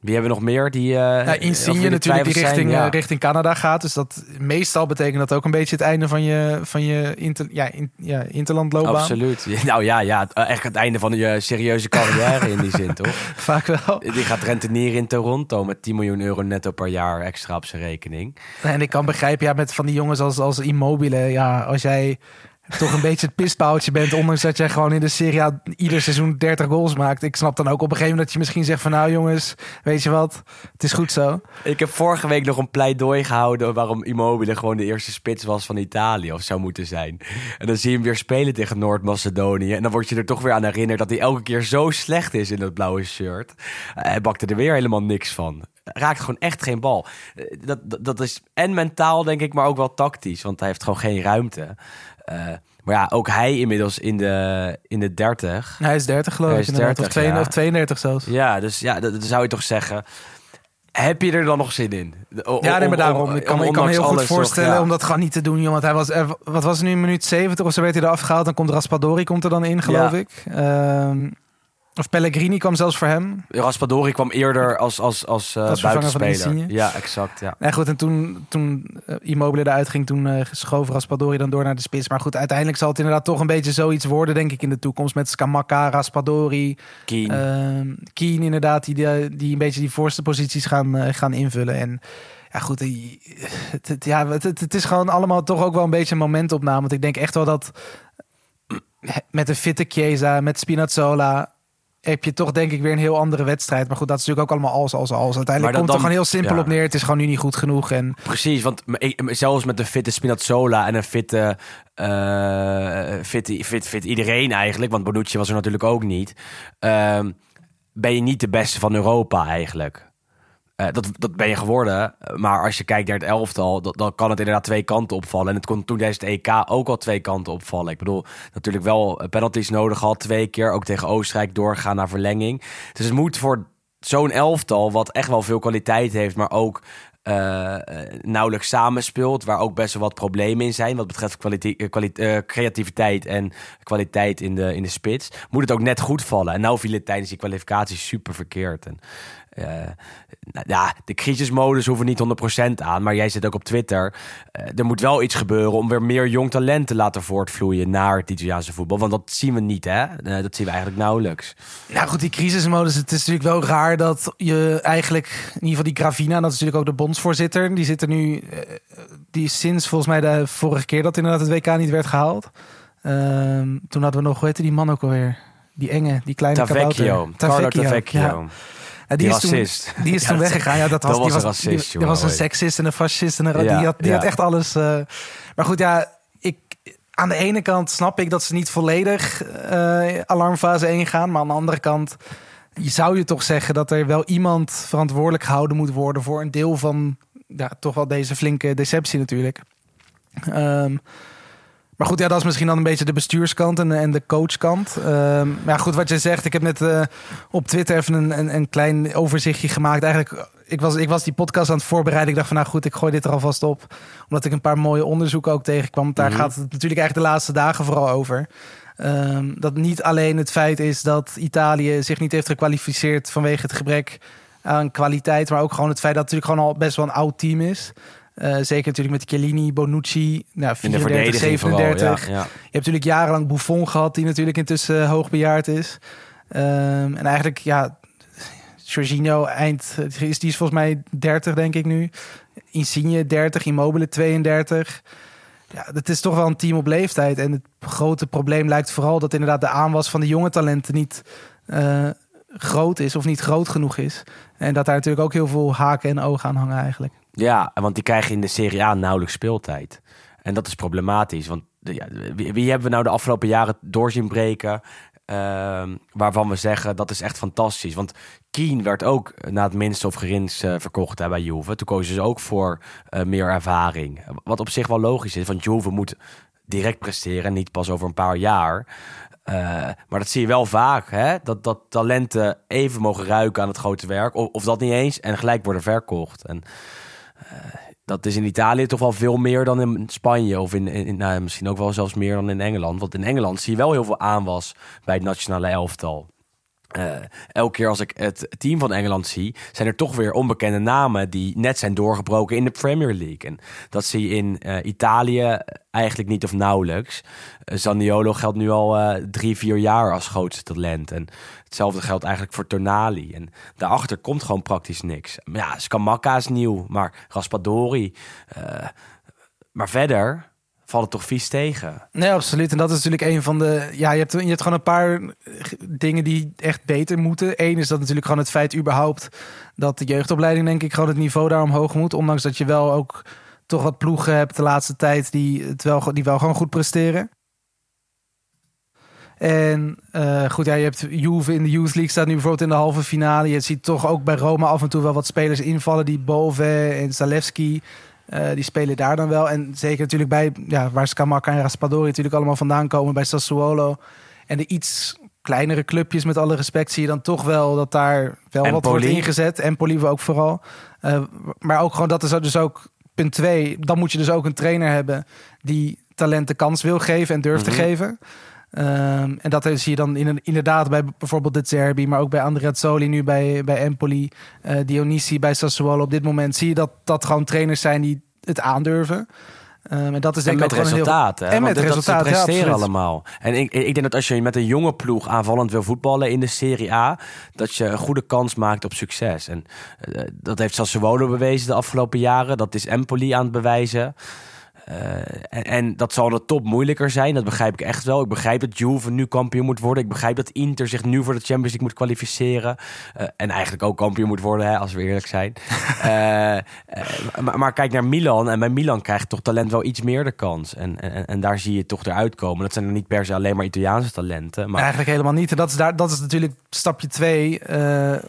Eh, wie hebben we nog meer? Die, eh Insigne de natuurlijk die zijn? richting, Ja. eh, richting Canada gaat. Dus dat meestal betekent dat ook een beetje het einde van je, van je inter, ja, in, ja, interlandloopbaan. Absoluut. Nou ja, ja, het- echt het einde van je serieuze carrière in die zin, toch? Vaak wel. Die gaat rentenieren in Toronto met 10 miljoen euro netto per jaar extra op zijn rekening. En ik kan begrijpen, ja, met van die jongens als, als Immobile, ja, als jij toch een beetje het pispaaltje bent, ondanks dat jij gewoon in de Serie A ieder seizoen 30 goals maakt. Ik snap dan ook op een gegeven moment dat je misschien zegt van, nou jongens, weet je wat, het is goed zo. Ik heb vorige week nog een pleidooi gehouden waarom Immobile gewoon de eerste spits was van Italië of zou moeten zijn. En dan zie je hem weer spelen tegen Noord-Macedonië. En dan word je er toch weer aan herinnerd dat hij elke keer zo slecht is in dat blauwe shirt. Hij bakte er weer helemaal niks van. Raakt gewoon echt geen bal. Eh, dat, dat is en mentaal denk ik, maar ook wel tactisch. Want hij heeft gewoon geen ruimte. Eh, maar ja, ook hij inmiddels in de, in de 30. Hij is 30 geloof Hij ik, is 30, of, 32, ja. of 32 zelfs. Ja, dus ja, dat, dat zou je toch zeggen. Heb je er dan nog zin in? O- Ja, nee, maar daarom. om- Ik kan, me heel goed voorstellen ja. om dat gewoon niet te doen, joh. Want hij was, er, wat was het nu, in minuut 70 of zo werd hij er afgehaald. Dan komt Raspadori komt er dan in, geloof Ja. ik. Ehm, of Pellegrini kwam zelfs voor hem. Raspadori kwam eerder als, als, als, eh, Als buitenspeler. Ja, exact. Ja. Nee, goed, en toen, toen eh, Immobile eruit ging, toen eh schoof Raspadori dan door naar de spits. Maar goed, uiteindelijk zal het inderdaad toch een beetje zoiets worden, denk ik, in de toekomst. Met Skamaka, Raspadori, Keen. Ehm Keen inderdaad, die, die, een beetje die voorste posities gaan, gaan invullen. En ja, goed, het, het- ja, het, het, is gewoon allemaal toch ook wel een beetje een momentopname. Want ik denk echt wel dat met een fitte Chiesa, met Spinazzola... heb je toch denk ik weer een heel andere wedstrijd. Maar goed, dat is natuurlijk ook allemaal als, als, als. Uiteindelijk Maar komt dan- er gewoon heel simpel ja. op neer. Het is gewoon nu niet goed genoeg. En Precies, want zelfs met een fitte Spinazzola en een fitte, eh fit, fit, fit iedereen eigenlijk, want Bonucci was er natuurlijk ook niet, ehm, ben je niet de beste van Europa eigenlijk. Eh, dat, dat ben je geworden, maar als je kijkt naar het elftal, dat, dan kan het inderdaad twee kanten opvallen. En het kon toen tijdens het EK ook al twee kanten opvallen. Ik bedoel, natuurlijk wel penalties nodig gehad, twee keer, ook tegen Oostenrijk doorgaan naar verlenging. Dus het moet voor zo'n elftal, wat echt wel veel kwaliteit heeft, maar ook eh, eh, nauwelijks samenspeelt, waar ook best wel wat problemen in zijn wat betreft eh, eh, creativiteit en kwaliteit in de, in de spits, moet het ook net goed vallen. En nou viel het tijdens die kwalificatie super verkeerd. En, eh, nou, ja, de crisismodus hoeven niet 100% aan, maar jij zit ook op Twitter. Eh, er moet wel iets gebeuren om weer meer jong talent te laten voortvloeien naar het Italiaanse voetbal. Want dat zien we niet, hè? Eh, dat zien we eigenlijk nauwelijks. Nou goed, die crisismodus. Het is natuurlijk wel raar dat je eigenlijk, in ieder geval die Gravina, dat is natuurlijk ook de bondsvoorzitter. Die zit er nu, eh, die is sinds volgens mij de vorige keer dat inderdaad het WK niet werd gehaald. Ehm, toen hadden we nog, hoe heette die man ook alweer? Die enge, die kleine Tavecchio. Carlo Tavecchio. ja. Die is toen- die is toen weggegaan. Ja, dat was, dat die was was, een racist, die, was een seksist en een fascist. En een, Ja, die, had, die ja. had echt alles. eh. maar goed, ja, ik, aan de ene kant snap ik dat ze niet volledig eh, alarmfase 1 gaan. Maar aan de andere kant je zou je toch zeggen dat er wel iemand verantwoordelijk gehouden moet worden voor een deel van ja, toch wel deze flinke deceptie natuurlijk. Ehm, maar goed, ja, dat is misschien dan een beetje de bestuurskant en, en de coachkant. Ehm, maar ja, goed, wat je zegt, ik heb net eh, op Twitter even een, een, een klein overzichtje gemaakt. Eigenlijk, ik was, ik was die podcast aan het voorbereiden. Ik dacht van, nou goed, ik gooi dit er alvast op. Omdat ik een paar mooie onderzoeken ook tegenkwam. Daar Mhm. gaat het natuurlijk eigenlijk de laatste dagen vooral over. Ehm, dat niet alleen het feit is dat Italië zich niet heeft gekwalificeerd vanwege het gebrek aan kwaliteit, maar ook gewoon het feit dat het natuurlijk gewoon al best wel een oud team is. Eh, zeker natuurlijk met Chiellini, Bonucci, nou, In de 34, verdediging 37. vooral. Ja, ja. Je hebt natuurlijk jarenlang Buffon gehad, die natuurlijk intussen uh, hoogbejaard is. Um, en eigenlijk, ja, Jorginho eind, is, die is volgens mij 30 denk ik nu. Insigne 30, Immobile 32. Ja, het is toch wel een team op leeftijd. En het grote probleem lijkt vooral dat inderdaad de aanwas van de jonge talenten niet uh, groot is of niet groot genoeg is. En dat daar natuurlijk ook heel veel haken en ogen aan hangen eigenlijk. Ja, want die krijgen in de Serie A nauwelijks speeltijd. En dat is problematisch. Want ja, wie, hebben we nou de afgelopen jaren doorzien breken? ehm, waarvan we zeggen dat is echt fantastisch. Want Keen werd ook na het minste of geringst eh, verkocht hè, bij Juve. Toen kozen ze ook voor eh, meer ervaring. Wat op zich wel logisch is, want Juve moet direct presteren, en niet pas over een paar jaar. Eh, maar dat zie je wel vaak, hè? Dat, dat talenten even mogen ruiken aan het grote werk. Of, of dat niet eens, en gelijk worden verkocht. En dat is in Italië toch wel veel meer dan in Spanje. Of in, in, nou, misschien ook wel zelfs meer dan in Engeland. Want in Engeland zie je wel heel veel aanwas bij het nationale elftal. Eh, elke keer als ik het team van Engeland zie, zijn er toch weer onbekende namen die net zijn doorgebroken in de Premier League. En dat zie je in eh, Italië eigenlijk niet of nauwelijks. Eh, Zaniolo geldt nu al eh, drie, vier jaar als grootste talent. En hetzelfde geldt eigenlijk voor Tonali. En daarachter komt gewoon praktisch niks. Ja, Scamacca is nieuw, maar Raspadori. eh, maar verder valt het toch vies tegen. Nee, absoluut. En dat is natuurlijk een van de. Ja, je hebt, je gewoon een paar dingen die echt beter moeten. Eén is dat natuurlijk gewoon het feit überhaupt dat de jeugdopleiding, denk ik, gewoon het niveau daar omhoog moet. Ondanks dat je wel ook toch wat ploegen hebt de laatste tijd die, wel, die wel gewoon goed presteren. En eh, goed, ja, je hebt Juve in de Youth League staat nu bijvoorbeeld in de halve finale. Je ziet toch ook bij Roma af en toe wel wat spelers invallen. Die Bove en Zalewski, eh, die spelen daar dan wel. En zeker natuurlijk bij, ja, waar Scamacca en Raspadori natuurlijk allemaal vandaan komen. Bij Sassuolo. En de iets kleinere clubjes, met alle respect, zie je dan toch wel dat daar wel wat wordt ingezet. En Polive ook vooral. Eh, maar ook gewoon, dat is dus ook punt twee. Dan moet je dus ook een trainer hebben die talent de kans wil geven en durft Mhm. te geven. Ehm, en dat zie je dan in, inderdaad bij bijvoorbeeld de Zerbi, maar ook bij Andreazzoli nu bij, bij Empoli, eh Dionisi bij Sassuolo. Op dit moment zie je dat dat gewoon trainers zijn die het aandurven. Ehm, en dat is En denk ik met een heel-? En met Dat ja, presteren allemaal. En ik, ik denk dat als je met een jonge ploeg aanvallend wil voetballen in de Serie A... dat je een goede kans maakt op succes. En eh, dat heeft Sassuolo bewezen de afgelopen jaren. Dat is Empoli aan het bewijzen. Eh, en, en dat zal de top moeilijker zijn. Dat begrijp ik echt wel. Ik begrijp dat Juve nu kampioen moet worden. Ik begrijp dat Inter zich nu voor de Champions League moet kwalificeren. Eh, en eigenlijk ook kampioen moet worden, hè, als we eerlijk zijn. Eh, maar, maar kijk naar Milan. En bij Milan krijgt toch talent wel iets meer de kans. En, en, en daar zie je toch eruit komen. Dat zijn er niet per se alleen maar Italiaanse talenten. Maar Eigenlijk helemaal niet. En dat is, daar, dat is natuurlijk stapje twee.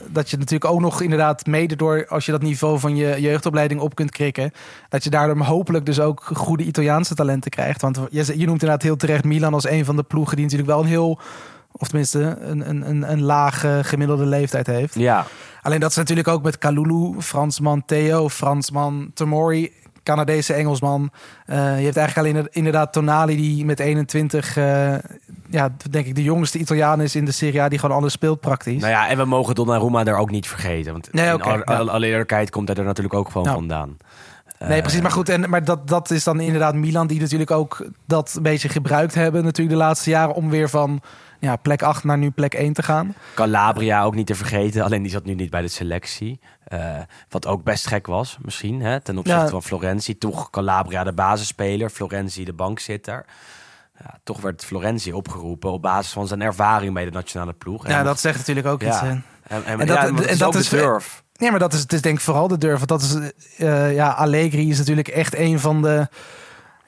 dat je natuurlijk ook nog inderdaad mede door... als je dat niveau van je jeugdopleiding op kunt krikken... dat je daardoor hopelijk dus ook goede Italiaanse talenten krijgt. Want je, je noemt inderdaad heel terecht Milan als een van de ploegen... die natuurlijk wel een heel... of tenminste een, een, een, een lage gemiddelde leeftijd heeft. ja, Alleen dat is natuurlijk ook met Kalulu, Fransman Theo, Fransman Tomori... Canadese Engelsman. Eh, je hebt eigenlijk alleen inderdaad Tonali die met 21, eh, ja, denk ik de jongste Italiaan is in de Serie A die gewoon alles speelt praktisch. nou ja, en we mogen Donnarumma daar ook niet vergeten. Want Nee, in oké, alle, ja. eerlijkheid komt hij er natuurlijk ook gewoon Ja. vandaan. Nee, precies. Maar goed, en, maar dat, dat is dan inderdaad Milan die natuurlijk ook dat een beetje gebruikt hebben natuurlijk de laatste jaren om weer van ja, plek 8 naar nu plek 1 te gaan. Calabria ook niet te vergeten. Alleen die zat nu niet bij de selectie. Eh, wat ook best gek was, misschien. Hè, ten opzichte Ja. van Florenzi. Toch Calabria de basisspeler. Florenzi de bankzitter. Ja, toch werd Florenzi opgeroepen op basis van zijn ervaring bij de nationale ploeg. Ja, dat zegt natuurlijk ook iets. eh. En, en, dat- dat, en dat is dat is- de durf. Ja, maar dat is, het is denk ik vooral de durf. Want dat is, eh, ja, Allegri is natuurlijk echt een van de,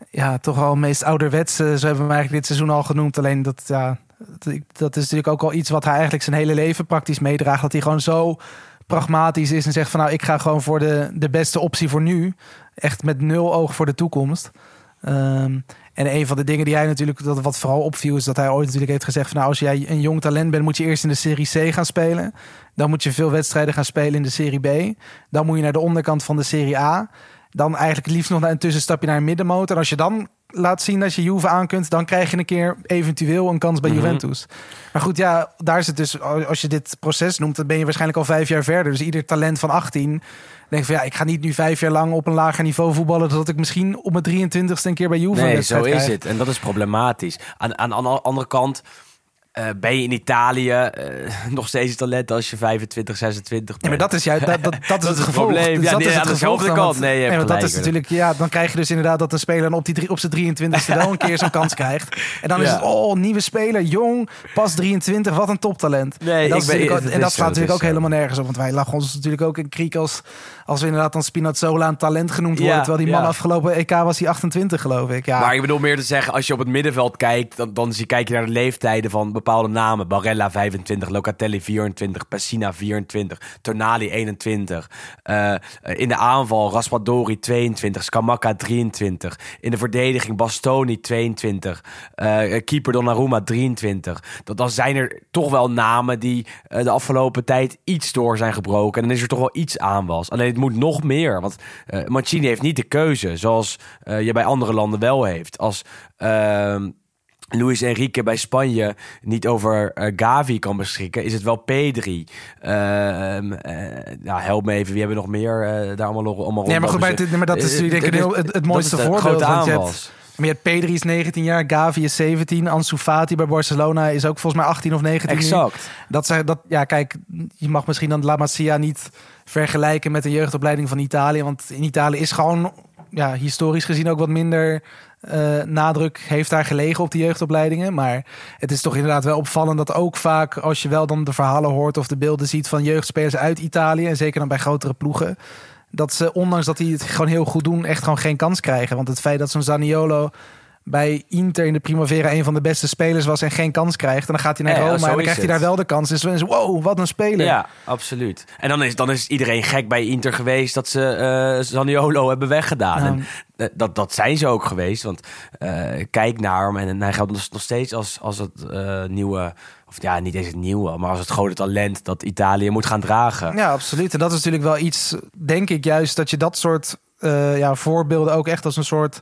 ja, toch wel meest ouderwetse. Zo hebben we eigenlijk dit seizoen al genoemd. Alleen dat, ja, dat- is natuurlijk ook wel iets wat hij eigenlijk zijn hele leven praktisch meedraagt. Dat hij gewoon zo pragmatisch is en zegt van nou, ik ga gewoon voor de, de beste optie voor nu. Echt met nul oog voor de toekomst. Ehm, en een van de dingen die hij natuurlijk, dat wat vooral opviel, is dat hij ooit natuurlijk heeft gezegd van nou, als jij een jong talent bent, moet je eerst in de Serie C gaan spelen. Dan moet je veel wedstrijden gaan spelen in de Serie B. Dan moet je naar de onderkant van de Serie A. Dan eigenlijk liefst nog naar een tussenstapje naar een middenmotor. En als je dan laat zien dat je Juve aan kunt, dan krijg je een keer eventueel een kans bij Mhm. Juventus. Maar goed, ja, daar is het dus, als je dit proces noemt, dan ben je waarschijnlijk al vijf jaar verder. Dus ieder talent van 18 denkt van ja, ik ga niet nu vijf jaar lang op een lager niveau voetballen, zodat ik misschien op mijn 23ste een keer bij Juve Nee, zo is krijg. het. En dat is problematisch. Aan, aan, aan de andere kant, eh, ben je in Italië eh, nog steeds talent als je 25, 26 bent? Ja, maar dat is juist dat, dat, dat is het gevolg. probleem. Dus Ja, dat nee, is het aan gevolg dan, kant. want- Nee, want dat is natuurlijk, ja, dan krijg je dus inderdaad dat een speler op, die drie, op zijn 23ste wel een keer zo'n kans krijgt. En dan is het, oh, nieuwe speler, jong, pas 23, wat een toptalent. Nee, en dat, ik ben- ook- en dat slaat natuurlijk ook zo. helemaal nergens op. Want wij lachen ons natuurlijk ook in kriek als, als we inderdaad dan Spinazzola een talent genoemd worden. Ja, terwijl die man afgelopen EK was hij 28, geloof ik. Ja. Maar ik bedoel meer te zeggen, als je op het middenveld kijkt, dan, dan zie, kijk je naar de leeftijden van bepaalde namen. Barella 25, Locatelli 24, Pessina 24, Tonali 21. Eh, in de aanval Raspadori 22, Scamacca 23. In de verdediging Bastoni 22, eh, keeper Donnarumma 23. Dat, dan zijn er toch wel namen die eh, de afgelopen tijd iets door zijn gebroken. En is er toch wel iets aan was. Alleen het moet nog meer, want Mancini heeft niet de keuze zoals je bij andere landen wel heeft. Als ehm, Luis Enrique bij Spanje niet over eh, Gavi kan beschikken, is het wel Pedri. Ehm, eh, nou, help me even, wie hebben nog meer eh, daar allemaal, allemaal Nee, maar goed, maar, dat is denk ik het, het mooiste voorbeeld. want je hebt, maar je hebt Pedri is 19 jaar, Gavi is 17, Ansu Fati bij Barcelona is ook volgens mij 18 of 19 nu. Exact. Dat zijn dat ja, kijk, je mag misschien dan La Masia niet vergelijken met de jeugdopleiding van Italië, want in Italië is gewoon ja, historisch gezien ook wat minder eh, nadruk heeft daar gelegen op de jeugdopleidingen, maar het is toch inderdaad wel opvallend dat ook vaak als je wel dan de verhalen hoort of de beelden ziet van jeugdspelers uit Italië en zeker dan bij grotere ploegen, dat ze ondanks dat die het gewoon heel goed doen, echt gewoon geen kans krijgen. Want het feit dat zo'n Zaniolo bij Inter in de Primavera een van de beste spelers was en geen kans krijgt. En dan gaat hij naar Ja, Roma en dan krijgt hij daar wel de kans. Dus is wow, wat een speler. Ja, absoluut. En dan is, dan is iedereen gek bij Inter geweest dat ze eh Zaniolo hebben weggedaan. En eh, dat, dat zijn ze ook geweest. Want eh, kijk naar hem en hij geldt nog- steeds als, als het nieuwe... Of ja, niet eens het nieuwe, maar als het grote talent dat Italië moet gaan dragen. Ja, absoluut. En dat is natuurlijk wel iets, denk ik juist, dat je dat soort ja, voorbeelden ook echt als een soort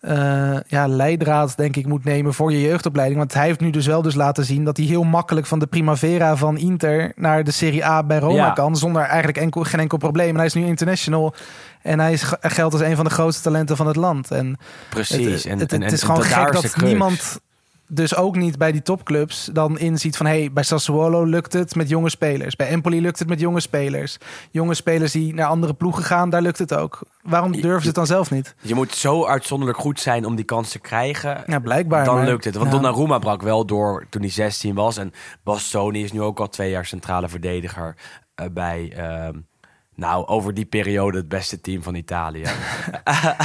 eh, ja, leidraad, denk ik, moet nemen voor je jeugdopleiding. Want hij heeft nu dus wel dus laten zien dat hij heel makkelijk van de Primavera van Inter naar de Serie A bij Roma Ja. kan. Zonder eigenlijk enkel, geen enkel probleem. En hij is nu international. En hij is, geldt als een van de grootste talenten van het land. En Precies. het, en, het, en, het en is gewoon gek dat crux. niemand dus ook niet bij die topclubs dan inziet van... hey, bij Sassuolo lukt het met jonge spelers. Bij Empoli lukt het met jonge spelers. Jonge spelers die naar andere ploegen gaan, daar lukt het ook. Waarom durven ze het dan zelf niet? Je moet zo uitzonderlijk goed zijn om die kans te krijgen. Ja, blijkbaar. Dan maar- lukt het. Want Ja. Donnarumma brak wel door toen hij 16 was. En Bastoni is nu ook al twee jaar centrale verdediger eh, bij... ehm, nou, over die periode het beste team van Italië.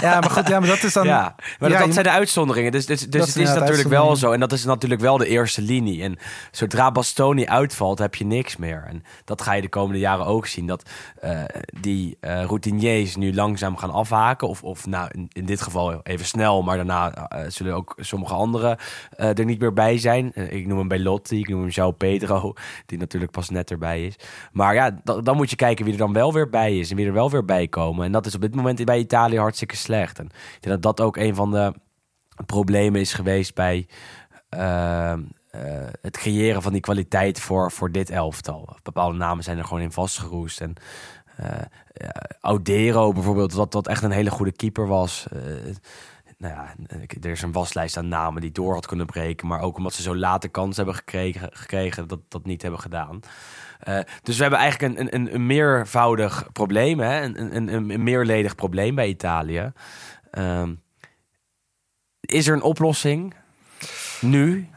Ja, maar goed, ja, maar dat is dan... ja, maar Ja, dat je- zijn de uitzonderingen. Dus, dus, dus Dat het is natuurlijk wel zo. En dat is natuurlijk wel de eerste linie. En zodra Bastoni uitvalt, heb je niks meer. En dat ga je de komende jaren ook zien. Dat eh, die eh, routiniers nu langzaam gaan afhaken. Of, of nou, in, in dit geval even snel. Maar daarna eh, zullen ook sommige anderen eh, er niet meer bij zijn. Ik noem hem Belotti, ik noem hem João Pedro. Die natuurlijk pas net erbij is. Maar ja, da- dan moet je kijken wie er dan wel weer bij is. En wie er wel weer bij komen. En dat is op dit moment bij Italië hartstikke slecht. En ik denk dat dat ook een van de problemen is geweest bij ehm, eh, het creëren van die kwaliteit voor, voor dit elftal. Bepaalde namen zijn er gewoon in vastgeroest. En ja, Audero bijvoorbeeld, wat, wat echt een hele goede keeper was. Eh, nou ja, er is een waslijst aan namen die door had kunnen breken. Maar ook omdat ze zo late kans hebben gekregen, gekregen dat dat niet hebben gedaan. Eh, dus we hebben eigenlijk een, een, een meervoudig probleem, hè? Een, een, een, meerledig probleem bij Italië. Ehm, is er een oplossing nu?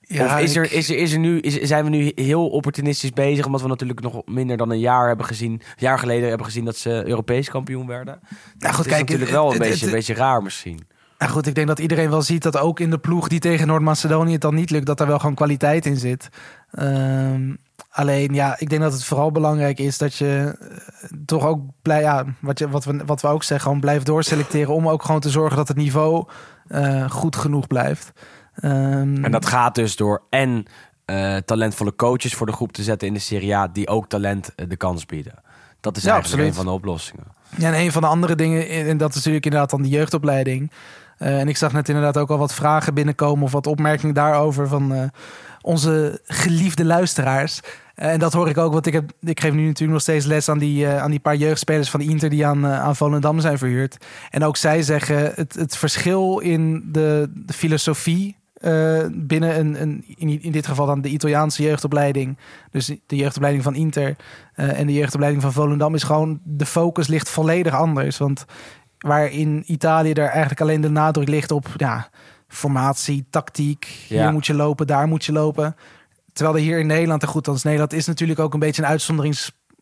Ja, of is er, is er, is er nu, is, zijn we nu heel opportunistisch bezig? Omdat we natuurlijk nog minder dan een jaar hebben gezien, een jaar geleden hebben gezien dat ze Europees kampioen werden. Nou, goed, is kijk, natuurlijk het- wel een het- beetje, het- een beetje raar misschien. Nou goed, ik denk dat iedereen wel ziet dat ook in de ploeg die tegen Noord-Macedonië het dan niet lukt, dat daar wel gewoon kwaliteit in zit. Ehm, alleen ja, ik denk dat het vooral belangrijk is dat je eh, toch ook blij, ja, wat, je, wat, we, wat we ook zeggen, gewoon blijft doorselecteren om ook gewoon te zorgen dat het niveau eh, goed genoeg blijft. Ehm, En dat gaat dus door en eh, talentvolle coaches voor de groep te zetten in de Serie A, die ook talent de kans bieden. Dat is Ja, eigenlijk absoluut. een van de oplossingen. Ja, en een van de andere dingen, en dat is natuurlijk inderdaad dan de jeugdopleiding. Eh, en ik zag net inderdaad ook al wat vragen binnenkomen of wat opmerkingen daarover van eh, onze geliefde luisteraars. Eh, en dat hoor ik ook, want ik, heb, ik geef nu natuurlijk nog steeds les aan die, aan die paar jeugdspelers van Inter die aan, aan Volendam zijn verhuurd. En ook zij zeggen het, het verschil in de, de filosofie binnen een, een in, in dit geval dan de Italiaanse jeugdopleiding. Dus de jeugdopleiding van Inter en de jeugdopleiding van Volendam is gewoon de focus ligt volledig anders. Want waar in Italië er eigenlijk alleen de nadruk ligt op ja, formatie, tactiek. Ja. Hier moet je lopen, daar moet je lopen. Terwijl er hier in Nederland, en goed, als Nederland is natuurlijk ook een beetje een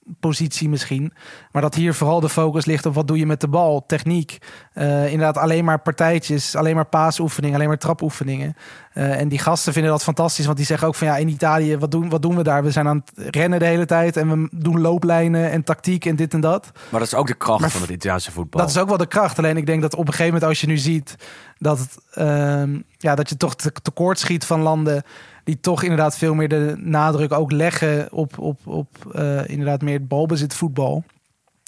uitzonderingspositie misschien. Maar dat hier vooral de focus ligt op wat doe je met de bal, techniek. Eh, inderdaad alleen maar partijtjes, alleen maar paasoefeningen, alleen maar trapoefeningen. Eh, en die gasten vinden dat fantastisch, want die zeggen ook van ja, in Italië, wat doen, wat doen we daar? We zijn aan het rennen de hele tijd en we doen looplijnen en tactiek en dit en dat. Maar dat is ook de kracht Maar van het Italiaanse voetbal. Dat is ook wel de kracht. Alleen ik denk dat op een gegeven moment als je nu ziet dat, het, ehm, ja, dat je toch te- tekort schiet van landen die toch inderdaad veel meer de nadruk ook leggen op, op, op eh, inderdaad meer het balbezit voetbal.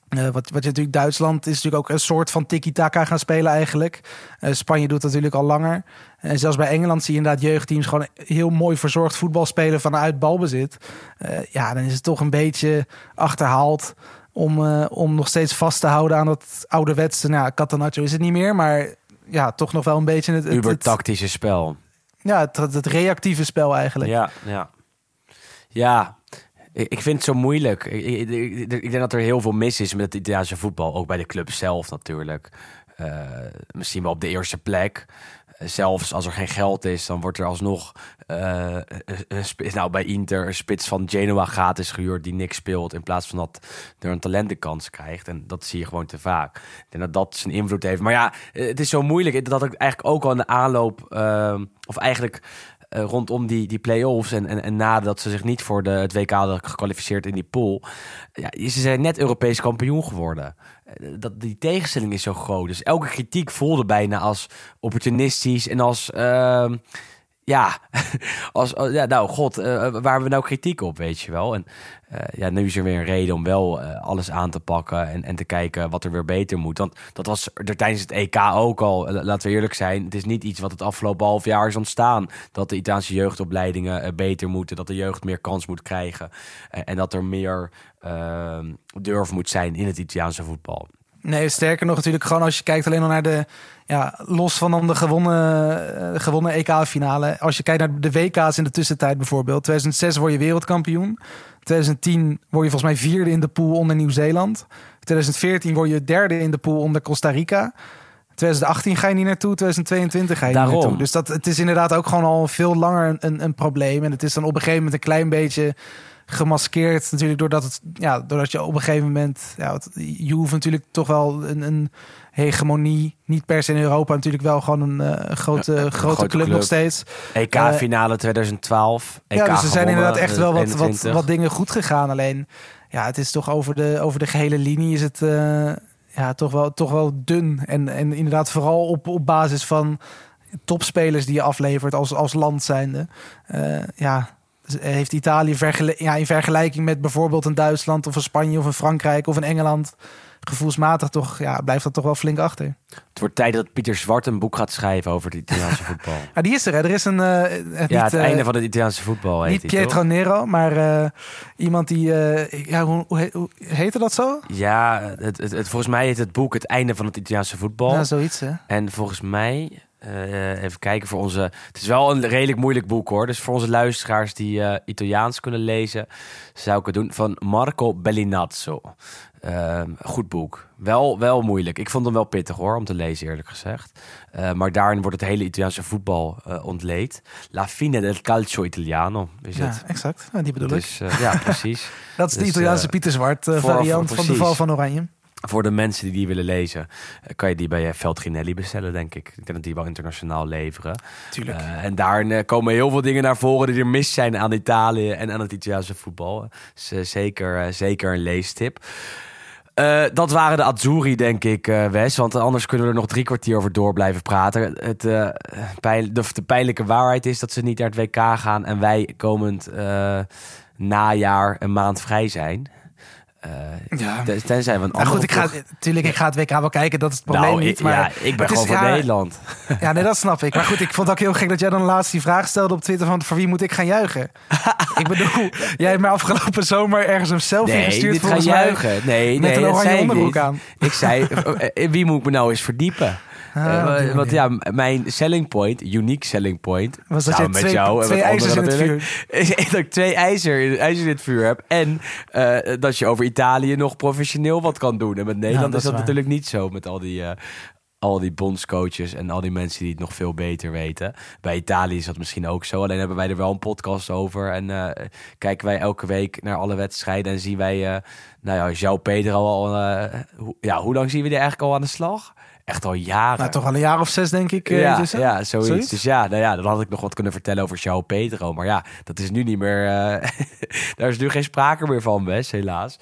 Eh, wat, wat je natuurlijk Duitsland is natuurlijk ook een soort van tiki-taka gaan spelen eigenlijk. Eh, Spanje doet dat natuurlijk al langer. En zelfs bij Engeland zie je inderdaad jeugdteams gewoon heel mooi verzorgd voetbal spelen vanuit balbezit. Ja, dan is het toch een beetje achterhaald om, om nog steeds vast te houden aan dat ouderwetse. Nou, ja, Catanaccio is het niet meer, maar ja, toch nog wel een beetje het, het, Uber het, tactische spel. Ja, het, het, reactieve spel eigenlijk. Ja, ja. Ja, ik, vind het zo moeilijk. Ik- ik denk dat er heel veel mis is met het Italiaanse voetbal. Ook bij de club zelf natuurlijk. Eh, misschien wel op de eerste plek. Eh, Zelfs als er geen geld is, dan wordt er alsnog eh, een- een spits- nou, bij Inter een spits van Genoa gratis gehuurd die niks speelt. In plaats van dat er een talentenkans krijgt. En dat zie je gewoon te vaak. Denk dat dat zijn invloed heeft. Maar ja, eh, het is zo moeilijk. Dat ik eigenlijk ook al in de aanloop, eh, of eigenlijk eh, rondom die, die play-offs en, en, en nadat ze zich niet voor de, WK hadden gekwalificeerd in die pool. Ja, ze zijn net Europees kampioen geworden. Eh, Dat, die tegenstelling is zo groot. Dus elke kritiek voelde bijna als opportunistisch en als... ehm, ja, als, ja, nou god, eh, waar we nou kritiek op, weet je wel? En eh, ja, nu is er weer een reden om wel eh, alles aan te pakken en, en te kijken wat er weer beter moet. Want dat was er tijdens het EK ook al, laten we eerlijk zijn. Het is niet iets wat het afgelopen half jaar is ontstaan. Dat de Italiaanse jeugdopleidingen beter moeten, dat de jeugd meer kans moet krijgen. en dat er meer eh, durf moet zijn in het Italiaanse voetbal. Nee, sterker nog natuurlijk gewoon als je kijkt alleen al naar de... Ja, los van dan de gewonnen, eh, gewonnen EK-finale. Als je kijkt naar de WK's in de tussentijd bijvoorbeeld. 2006 word je wereldkampioen. 2010 word je volgens mij vierde in de pool onder Nieuw-Zeeland. 2014 word je derde in de pool onder Costa Rica. 2018 ga je niet naartoe, 2022 ga je Daarom. niet naartoe. Dus dat, het is inderdaad ook gewoon al veel langer een, een, een probleem. En het is dan op een gegeven moment een klein beetje gemaskeerd natuurlijk doordat het ja doordat je op een gegeven moment ja het, je hoeft natuurlijk toch wel een, een hegemonie niet per se in Europa natuurlijk wel gewoon een eh, grote Ja, een grote grote club, club. nog steeds EK-finale 2012. EK ja dus er zijn gewonnen, inderdaad echt wel wat, wat, 21. wat dingen goed gegaan alleen ja het is toch over de over de gehele linie is het eh, ja toch wel toch wel dun en en inderdaad vooral op op basis van topspelers die je aflevert als als land zijnde Eh, ja heeft Italië ja, in vergelijking met bijvoorbeeld een Duitsland of een Spanje of een Frankrijk of een Engeland gevoelsmatig toch ja, blijft dat toch wel flink achter. Het wordt tijd dat Pieter Zwart een boek gaat schrijven over het Italiaanse voetbal. Ja, die is er. Hè. Er is een eh, het ja, niet, het eh, einde van het Italiaanse voetbal heet niet die, Pietro? Nero, maar eh, iemand die eh, ja, hoe, hoe, hoe heette dat zo? Ja, het, het, het- volgens mij heet het boek Het einde van het Italiaanse voetbal. Ja, zoiets hè. En volgens mij, eh, even kijken voor onze... Het is wel een redelijk moeilijk boek hoor. Dus voor onze luisteraars die eh, Italiaans kunnen lezen... zou ik het doen van Marco Bellinazzo. Ehm, goed boek. Wel, wel moeilijk. Ik vond hem wel pittig hoor, om te lezen eerlijk gezegd. Eh, maar daarin wordt het hele Italiaanse voetbal ontleed. La fine del calcio italiano is Ja, het. exact. Ja, die bedoel ik. Dus ja, precies. Dat is de dus, Italiaanse Pieter Zwart variant van de val van Oranje. Voor de mensen die die willen lezen, eh, kan je die bij eh, Veldginelli bestellen, denk ik. Ik denk dat die wel internationaal leveren. Tuurlijk. Eh, en daarin eh, komen heel veel dingen naar voren die er mis zijn aan Italië en aan het Italiaanse voetbal. Dus eh, zeker, eh, zeker een leestip. Eh, dat waren de Azzurri, denk ik, eh, Wes. Want anders kunnen we er nog drie kwartier over door blijven praten. Het, eh, pijl- de, de pijnlijke waarheid is dat ze niet naar het WK gaan... en wij komend eh, najaar een maand vrij zijn. Eh, Ja. ten- Tenzij we een Nou goed, ik ga, tuurlijk, ik ga het WK wel kijken. Dat is het probleem nou, niet. ik- Maar ja, ik ben gewoon van ja, Nederland. Ja, nee, dat snap ik. Maar goed, ik vond het ook heel gek dat jij dan laatst die vraag stelde op Twitter van voor wie moet ik gaan juichen? ik bedoel, jij hebt mij afgelopen zomer ergens een selfie Nee, gestuurd niet gaan mij. juichen. Nee, met nee, een oranje onderbroek niet. aan. Ik zei, eh, eh, wie moet ik me nou eens verdiepen? Eh, op die want ja, mijn selling point, unique selling point, Was dat met twee- jou en twee ijzers in het is dat ik twee ijzer, ijzer in het vuur heb. En eh, dat je over Italië nog professioneel wat kan doen. En met Nederland dat is dat waar. natuurlijk niet zo met al die... eh, al die bondscoaches en al die mensen die het nog veel beter weten. Bij Italië is dat misschien ook zo. Alleen hebben wij er wel een podcast over. En eh, kijken wij elke week naar alle wedstrijden. En zien wij, eh, nou ja, João Pedro al... eh, hoe, ja, hoe lang zien we die eigenlijk al aan de slag? Echt al jaren. Nou, toch al een jaar of zes, denk ik. eh, Ja, dus, ja zoiets. Zoiets? Dus ja, nou ja, dan had ik nog wat kunnen vertellen over João Pedro. Maar ja, dat is nu niet meer... eh, daar is nu geen sprake meer van, Wes, helaas.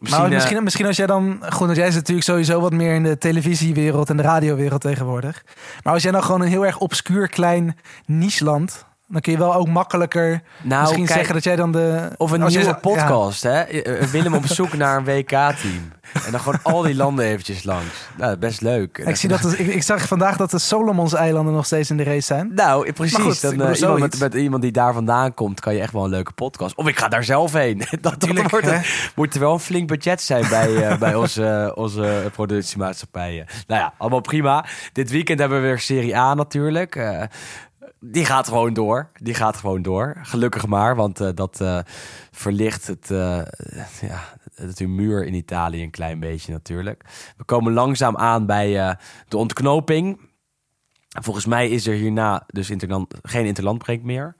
Maar eh, misschien, misschien als jij dan... Goed, want jij zit natuurlijk sowieso wat meer in de televisiewereld en de radiowereld tegenwoordig. Maar als jij dan gewoon een heel erg obscuur klein niche-land... dan kun je wel ook makkelijker nou, misschien kijk, zeggen dat jij dan de... Of een nieuwe ja. podcast, hè? Eh, Willem op zoek naar een WK-team. En dan gewoon al die landen eventjes langs. Nou, best leuk. Ik, zie dat, ik, ik zag vandaag dat de Solomons-eilanden nog steeds in de race zijn. Nou, precies. Maar goed, dan, eh, iemand met, iemand die daar vandaan komt, kan je echt wel een leuke podcast. Of ik ga daar zelf heen. Dat, dat Tuurlijk, wordt moet er wel een flink budget zijn bij, eh, bij onze, onze productiemaatschappijen. Nou ja, allemaal prima. Dit weekend hebben we weer Serie A natuurlijk. Eh, die gaat gewoon door. Die gaat gewoon door. Gelukkig maar, want eh, dat eh, verlicht het, eh, ja, humeur in Italië een klein beetje natuurlijk. We komen langzaam aan bij de ontknoping. Volgens mij is er hierna dus interland, geen interlandbreek meer.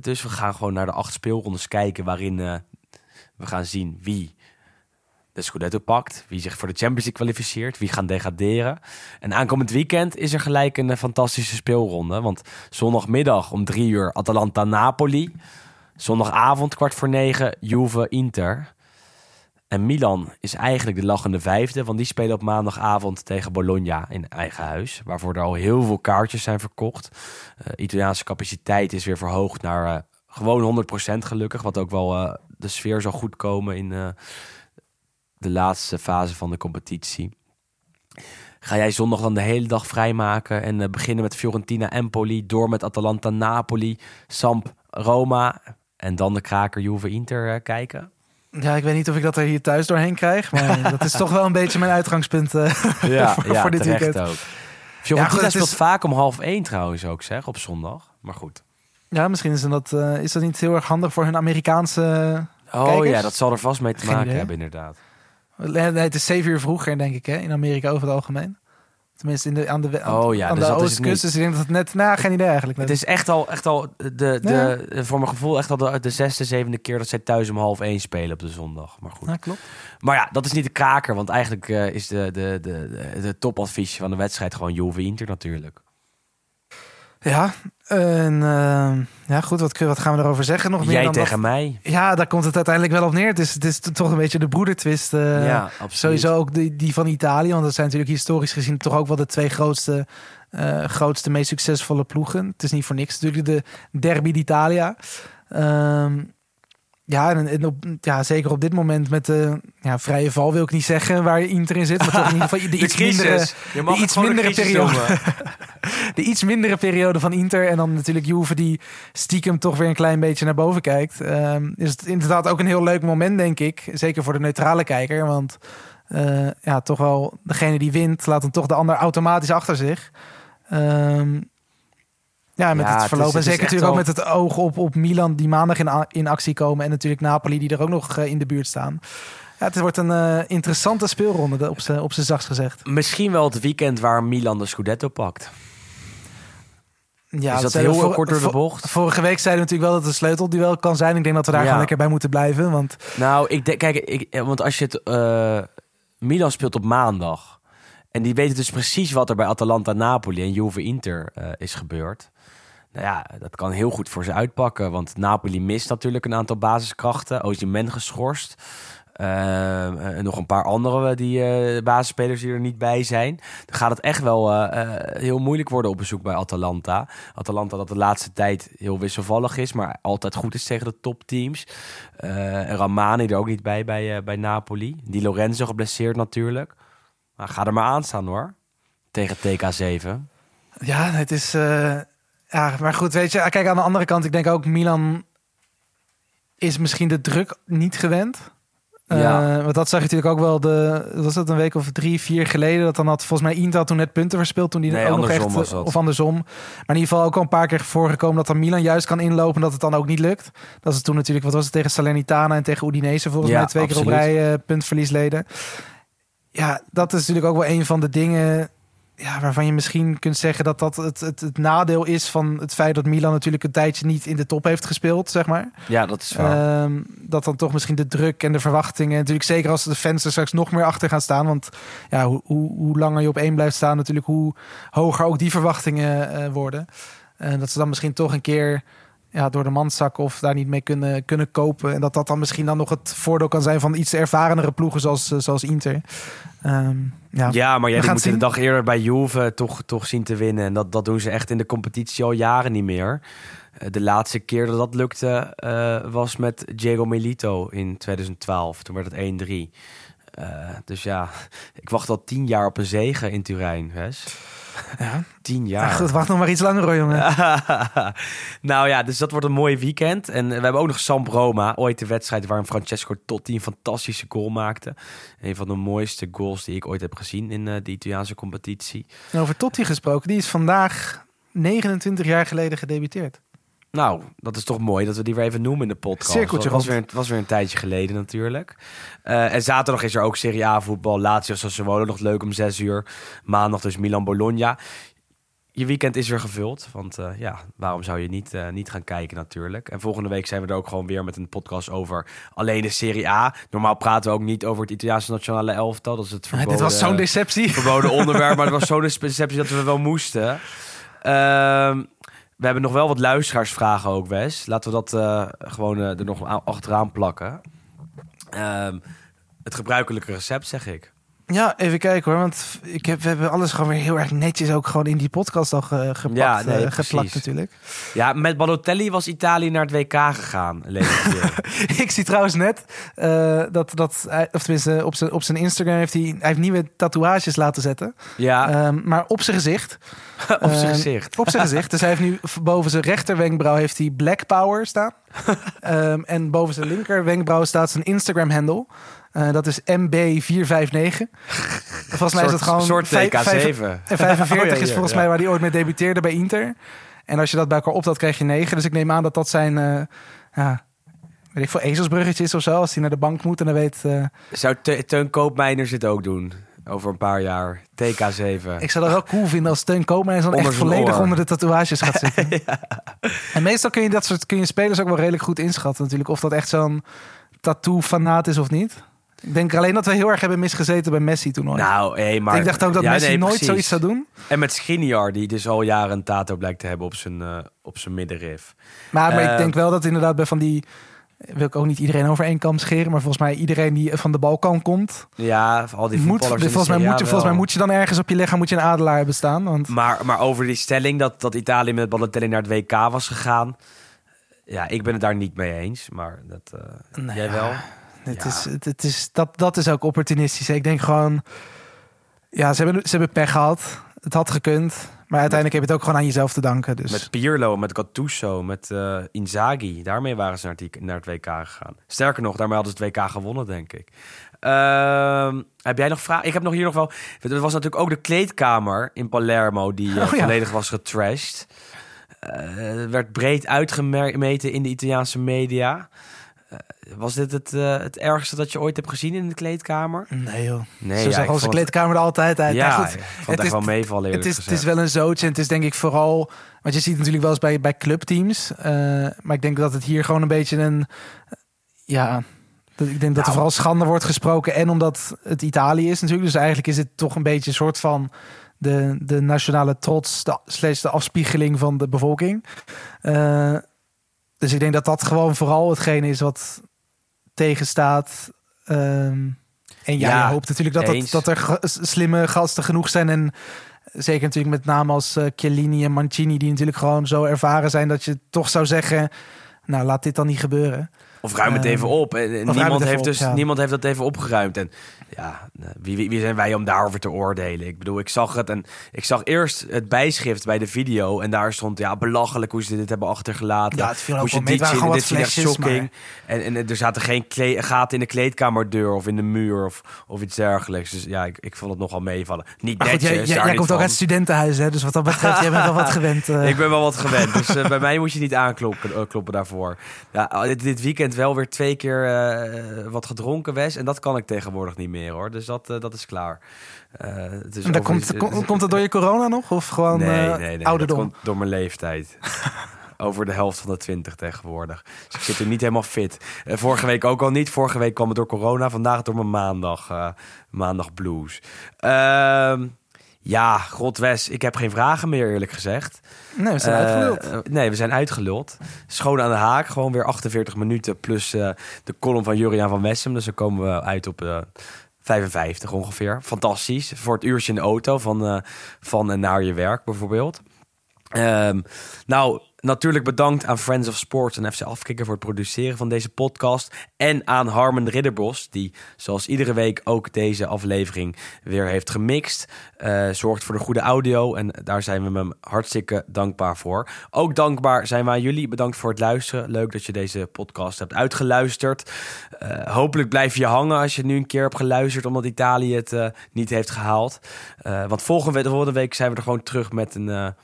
Dus we gaan gewoon naar de acht speelrondes kijken... waarin we gaan zien wie de Scudetto pakt... wie zich voor de Champions League kwalificeert... wie gaan degraderen. En aankomend weekend is er gelijk een eh, fantastische speelronde. Want zondagmiddag om drie uur Atalanta-Napoli... zondagavond kwart voor negen Juve-Inter... En Milan is eigenlijk de lachende vijfde, want die spelen op maandagavond tegen Bologna in eigen huis. Waarvoor er al heel veel kaartjes zijn verkocht. Eh Italiaanse capaciteit is weer verhoogd naar eh, gewoon 100% gelukkig. Wat ook wel de sfeer zal goed komen in de laatste fase van de competitie. Ga jij zondag dan de hele dag vrijmaken en eh, beginnen met Fiorentina Empoli, door met Atalanta Napoli, Samp Roma en dan de kraker Juve Inter eh, kijken? Ja, ik weet niet of ik dat er hier thuis doorheen krijg. Maar dat is toch wel een beetje mijn uitgangspunt eh, Ja, voor, ja voor dit weekend. ook. Fiorentina speelt is- vaak om half één trouwens ook, zeg, op zondag. Maar goed. Ja, misschien is dat, is dat niet heel erg handig voor hun Amerikaanse... Oh Kijkers? ja, dat zal er vast mee te maken hebben, inderdaad. Nee, het is zeven uur vroeger, denk ik, hè, in Amerika over het algemeen. Tenminste, in de, aan de, aan, Oh ja, aan dus de oostkust. Dus ik denk dat het net... Nou, geen idee eigenlijk. Het is echt al, echt al de, de, voor mijn gevoel echt al de, de zesde, zevende keer dat zij thuis om half één spelen op de zondag. Maar goed. Ja, klopt. Maar ja, dat is niet de kraker, want eigenlijk eh, is de, de, de, de, de topadvies van de wedstrijd gewoon Juve Inter natuurlijk. Ja, en, eh, ja goed, wat, wat gaan we erover zeggen? Nog meer Jij dan dat? tegen mij. Ja, daar komt het uiteindelijk wel op neer. Het is, het is toch een beetje de broedertwist. eh, ja, absoluut. Sowieso ook die, die van Italië. Want dat zijn natuurlijk historisch gezien toch ook wel de twee grootste, eh, grootste meest succesvolle ploegen. Het is niet voor niks natuurlijk de Derby d'Italia. Ehm, ja, en, en op, ja, zeker op dit moment met de ja, vrije val wil ik niet zeggen waar Inter in zit. Maar toch in ieder geval de, iets mindere, Je mag de iets mindere periode. de iets mindere periode van Inter. En dan natuurlijk Juve die stiekem toch weer een klein beetje naar boven kijkt. Ehm, is het inderdaad ook een heel leuk moment, denk ik. Zeker voor de neutrale kijker. Want eh, ja, toch wel degene die wint, laat dan toch de ander automatisch achter zich. Ehm, ja, met Ja, het het verloop. is- en zeker natuurlijk ook wel- met het oog op, op Milan die maandag in, in actie komen. En natuurlijk Napoli die er ook nog eh, in de buurt staan. Ja, het wordt een eh, interessante speelronde, de- op op zijn zachtst gezegd. Misschien wel het weekend waar Milan de Scudetto pakt. Ja, is dat heel vor- kort door de bocht? Vorige week zeiden we natuurlijk wel dat het een sleutelduel kan zijn. Ik denk dat we daar Ja. gewoon lekker bij moeten blijven. Want Nou, ik denk, kijk, ik, eh, want als je het. Milan speelt op maandag. En die weten dus precies wat er bij Atalanta Napoli en Juve Inter is gebeurd. Nou ja, dat kan heel goed voor ze uitpakken. Want Napoli mist natuurlijk een aantal basiskrachten. Osimhen geschorst. Eh, en nog een paar andere die eh, basisspelers die er niet bij zijn. Dan gaat het echt wel eh, eh, heel moeilijk worden op bezoek bij Atalanta. Atalanta dat de laatste tijd heel wisselvallig is, maar altijd goed is tegen de topteams. Eh Ramani er ook niet bij bij, eh, bij Napoli. Die Lorenzo geblesseerd natuurlijk. Maar ga er maar aan staan hoor. Tegen TK7. ja, het is... eh, ja, maar goed, weet je. Kijk, aan de andere kant, ik denk ook Milan is misschien de druk niet gewend. Ja. Eh, want dat zag je natuurlijk ook wel, de, was dat een week of drie, vier geleden, dat dan had volgens mij Inter had toen net punten verspeeld toen die Nee, ook nog echt, of andersom. Maar in ieder geval ook al een paar keer voorgekomen dat dan Milan juist kan inlopen en dat het dan ook niet lukt. Dat is toen natuurlijk, wat was het, tegen Salernitana en tegen Udinese volgens Ja, mij twee keer op rij eh, puntverlies leden. Ja, dat is natuurlijk ook wel een van de dingen ja, waarvan je misschien kunt zeggen dat dat het, het, het nadeel is van het feit dat Milan natuurlijk een tijdje niet in de top heeft gespeeld, zeg maar. Ja, dat is waar. Ehm, dat dan toch misschien de druk en de verwachtingen. Natuurlijk zeker als de fans er straks nog meer achter gaan staan. Want ja, hoe, hoe, hoe langer je op één blijft staan, natuurlijk hoe hoger ook die verwachtingen eh, worden. En dat ze dan misschien toch een keer ja, door de mand zakken of daar niet mee kunnen, kunnen kopen. En dat dat dan misschien dan nog het voordeel kan zijn van iets ervarenere ploegen zoals, eh, zoals Inter. Ehm, ja. ja, maar jij moet de dag eerder bij Juve toch, toch zien te winnen. En dat, dat doen ze echt in de competitie al jaren niet meer. Eh, De laatste keer dat dat lukte eh, was met Diego Milito in 2012. Toen werd het 1-3. Eh, dus ja, ik wacht al tien jaar op een zegen in Turijn, Wes. Ja. Tien Ja, jaar. goed, wacht nog maar iets langer hoor, jongen. nou ja, dus dat wordt een mooi weekend. En we hebben ook nog Samp Roma. Ooit de wedstrijd waarin Francesco Totti een fantastische goal maakte. Een van de mooiste goals die ik ooit heb gezien in eh, de Italiaanse competitie. En Over Totti gesproken, die is vandaag 29 jaar geleden gedebuteerd. Nou, dat is toch mooi dat we die weer even noemen in de podcast. Cirkeltje Dat was weer, het was weer een tijdje geleden natuurlijk. Eh, en zaterdag is er ook Serie A voetbal. Lazio Sassuolo nog leuk om 6 uur. Maandag dus Milan Bologna. Je weekend is weer gevuld. Want eh, ja, waarom zou je niet, eh, niet gaan kijken natuurlijk. En volgende week zijn we er ook gewoon weer met een podcast over alleen de Serie A. Normaal praten we ook niet over het Italiaanse nationale elftal. Dat is het Ja, verboden, dit was zo'n deceptie. verboden onderwerp. maar het was zo'n deceptie dat we wel moesten. Ehm, we hebben nog wel wat luisteraarsvragen ook, Wes. Laten we dat eh, gewoon eh, er nog aan- achteraan plakken. Ehm, het gebruikelijke recept, zeg ik. Ja, even kijken hoor. Want ik heb, we hebben alles gewoon weer heel erg netjes ook gewoon in die podcast al ge- gepakt, Ja, nee, eh, geplakt natuurlijk. Ja, met Balotelli was Italië naar het WK gegaan. ik zie trouwens net eh, dat, dat hij, of tenminste op zijn, op zijn Instagram heeft hij, hij heeft nieuwe tatoeages laten zetten. ja, Ehm, maar op zijn gezicht. op zijn Ehm, gezicht. Op zijn gezicht. Dus hij heeft nu boven zijn rechter wenkbrauw heeft hij Black Power staan. Ehm, en boven zijn linker wenkbrauw staat zijn Instagram handle. Eh, dat is MB459. Volgens mij is dat gewoon soort vijf- vijf- TK7. En 45 Oh, ja, is volgens ja. mij waar hij ooit mee debuteerde bij Inter. En als je dat bij elkaar optelt, krijg je 9. Dus ik neem aan dat dat zijn... eh ja, weet ik veel, ezelsbruggetje is of zo. Als hij naar de bank moet en dan weet... eh, Zou Te- Teun Koopmeiners dit ook doen? Over een paar jaar. TK7. ik zou dat wel cool vinden als Teun Koopmeiners dan Onder echt volledig oor. onder de tatoeages gaat zitten. En meestal kun je dat soort kun je spelers ook wel redelijk goed inschatten natuurlijk. Of dat echt zo'n tattoo-fanaat is of niet. Ik denk alleen dat we heel erg hebben misgezeten bij Messi toen ooit. Nou, maar... ik dacht ook dat Ja, Messi nee, nooit zoiets zou doen. En met Skriniar, die dus al jaren een tato blijkt te hebben op zijn, eh, op zijn middenrif. Maar, maar Eh, ik denk wel dat inderdaad bij van die... Wil ik ook niet iedereen over één kam scheren. Maar volgens mij iedereen die van de Balkan komt... Ja, al die Moet, volgens, mij moet, je- volgens mij wel. moet je dan ergens op je lichaam moet je een adelaar hebben staan. Want Maar, maar over die stelling dat, dat Italië met Balotelli naar het WK was gegaan... Ja, ik ben het daar niet mee eens, maar dat, Nou jij ja. Het Ja. is, het, het is, dat, dat is ook opportunistisch. Ik denk gewoon... Ja, ze hebben, ze hebben pech gehad. Het had gekund. Maar uiteindelijk heb je het ook gewoon aan jezelf te danken. Dus. Met Pirlo, met Gattuso, met eh, Inzaghi. Daarmee waren ze naar het, naar het WK gegaan. Sterker nog, daarmee hadden ze het WK gewonnen, denk ik. Ehm, heb jij nog vragen? Ik heb nog hier nog wel... Er was natuurlijk ook de kleedkamer in Palermo... die eh, Oh ja. volledig was getrashed. Eh, werd breed uitgemeten in de Italiaanse media. Eh, was dit het, eh, het ergste dat je ooit hebt gezien in de kleedkamer? Nee joh. Nee, Zo ja, zag onze kleedkamer er altijd uit. Ja, goed, het, het echt is- wel meevallen Het is, het is wel een zootje. En het is denk ik vooral... Want je ziet natuurlijk wel eens bij, bij clubteams. eh, maar ik denk dat het hier gewoon een beetje een... Ja... dat- Ik denk dat er Nou. vooral schande wordt gesproken. En omdat het Italië is natuurlijk. Dus eigenlijk is het toch een beetje een soort van... De, de nationale trots, de, slash de afspiegeling van de bevolking. Dus ik denk dat dat gewoon vooral hetgene is wat tegenstaat. Ehm, en ja, Ja, je hoopt natuurlijk dat, dat, dat er slimme gasten genoeg zijn. En zeker natuurlijk met name als eh Chiellini en Mancini... die natuurlijk gewoon zo ervaren zijn dat je toch zou zeggen... nou, laat dit dan niet gebeuren. Of ruim het Ehm, even op. En, niemand, heeft op, dus, ja. niemand heeft dat even opgeruimd. En ja, wie, wie, wie zijn wij om daarover te oordelen? Ik bedoel, ik zag het en ik zag eerst het bijschrift bij de video. En daar stond, ja, belachelijk hoe ze dit hebben achtergelaten. Ja, het viel ook hoe ze wel dit zien. Dit echt. En, en er zaten geen gaten in de kleedkamerdeur of in de muur of, of iets dergelijks. Dus ja, ik, ik vond het nogal meevallen. Niet Maar goed, jij, jij, komt ook uit studentenhuis, hè? Dus wat dat betreft, jij bent wel wat gewend. eh. Ik ben wel wat gewend, dus eh, bij mij moet je niet aankloppen eh, kloppen daarvoor. Ja, dit, dit weekend wel weer twee keer eh, wat gedronken, Wes. En dat kan ik tegenwoordig niet meer, hoor. Dus dat, eh, dat is klaar. Eh, het is en dat komt, kom- komt dat door je corona nog? Of gewoon nee, eh, nee, nee, ouderdom? Dat komt door mijn leeftijd. Over de helft van de twintig tegenwoordig. Dus ik zit er niet helemaal fit. Eh, vorige week ook al niet. Vorige week kwam het door corona. Vandaag door mijn maandag, eh, maandag blues. Ehm, ja, god Wes, ik heb geen vragen meer eerlijk gezegd. Nee, we zijn Eh, uitgeluld. eh, nee, we zijn uitgeluld. Schoon aan de haak. Gewoon weer 48 minuten plus eh, de column van Juriaan van Wessem. Dus dan komen we uit op eh 55 ongeveer. Fantastisch. Voor het uurtje in de auto van, eh, van en naar je werk bijvoorbeeld. Ehm, nou, natuurlijk bedankt aan Friends of Sports en FC Afkikken voor het produceren van deze podcast. En aan Harmen Ridderbos, die zoals iedere week ook deze aflevering weer heeft gemixt. Eh, zorgt voor de goede audio en daar zijn we hem hartstikke dankbaar voor. Ook dankbaar zijn aan jullie. Bedankt voor het luisteren. Leuk dat je deze podcast hebt uitgeluisterd. Eh, hopelijk blijf je hangen als je nu een keer hebt geluisterd omdat Italië het eh, niet heeft gehaald. Eh, want volgende volgende week zijn we er gewoon terug met een...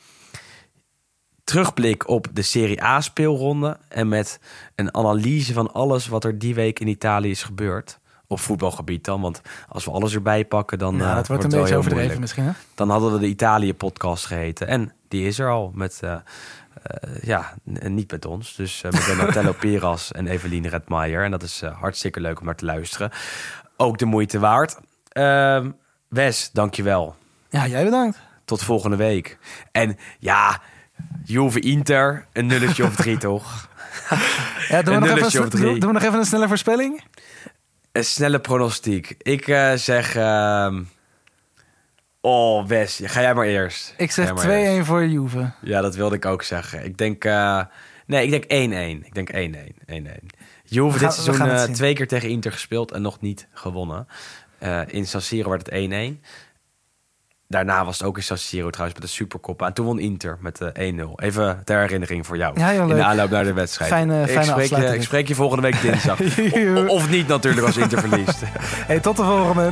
terugblik op de Serie A speelronde en met een analyse van alles wat er die week in Italië is gebeurd. Op voetbalgebied dan, want als we alles erbij pakken, dan ja, eh, dat wordt een beetje overdreven moeilijk. misschien, hè? Dan hadden we de Italië-podcast geheten. En die is er al met, eh, eh, ja, niet met ons. Dus met Donatello Peras en Eveline Redmaier. En dat is hartstikke leuk om naar te luisteren. Ook de moeite waard. Ehm Wes, dankjewel. Ja, jij bedankt. Tot volgende week. En ja, Juve Inter, een nulletje of drie toch? Ja, doen, we nog even een, of sne- drie. doen, doen we nog even een snelle voorspelling? Een snelle pronostiek. Ik eh, zeg... ehm, Oh, Wes, ga jij maar eerst. Ik zeg maar 2-1 eerst. voor Juve. Ja, dat wilde ik ook zeggen. Ik denk... eh, nee, ik denk 1-1. Ik denk 1-1. 1-1. Juve dit seizoen eh, twee keer tegen Inter gespeeld en nog niet gewonnen. In San Siro werd het 1-1. Daarna was het ook in San Siro trouwens met de Supercoppa. En toen won Inter met eh, 1-0. Even ter herinnering voor jou. Ja, in de aanloop naar de wedstrijd. Fijne- ik, fijne spreek je, ik spreek je volgende week dinsdag. O- of niet natuurlijk als Inter verliest. Hey, tot de volgende.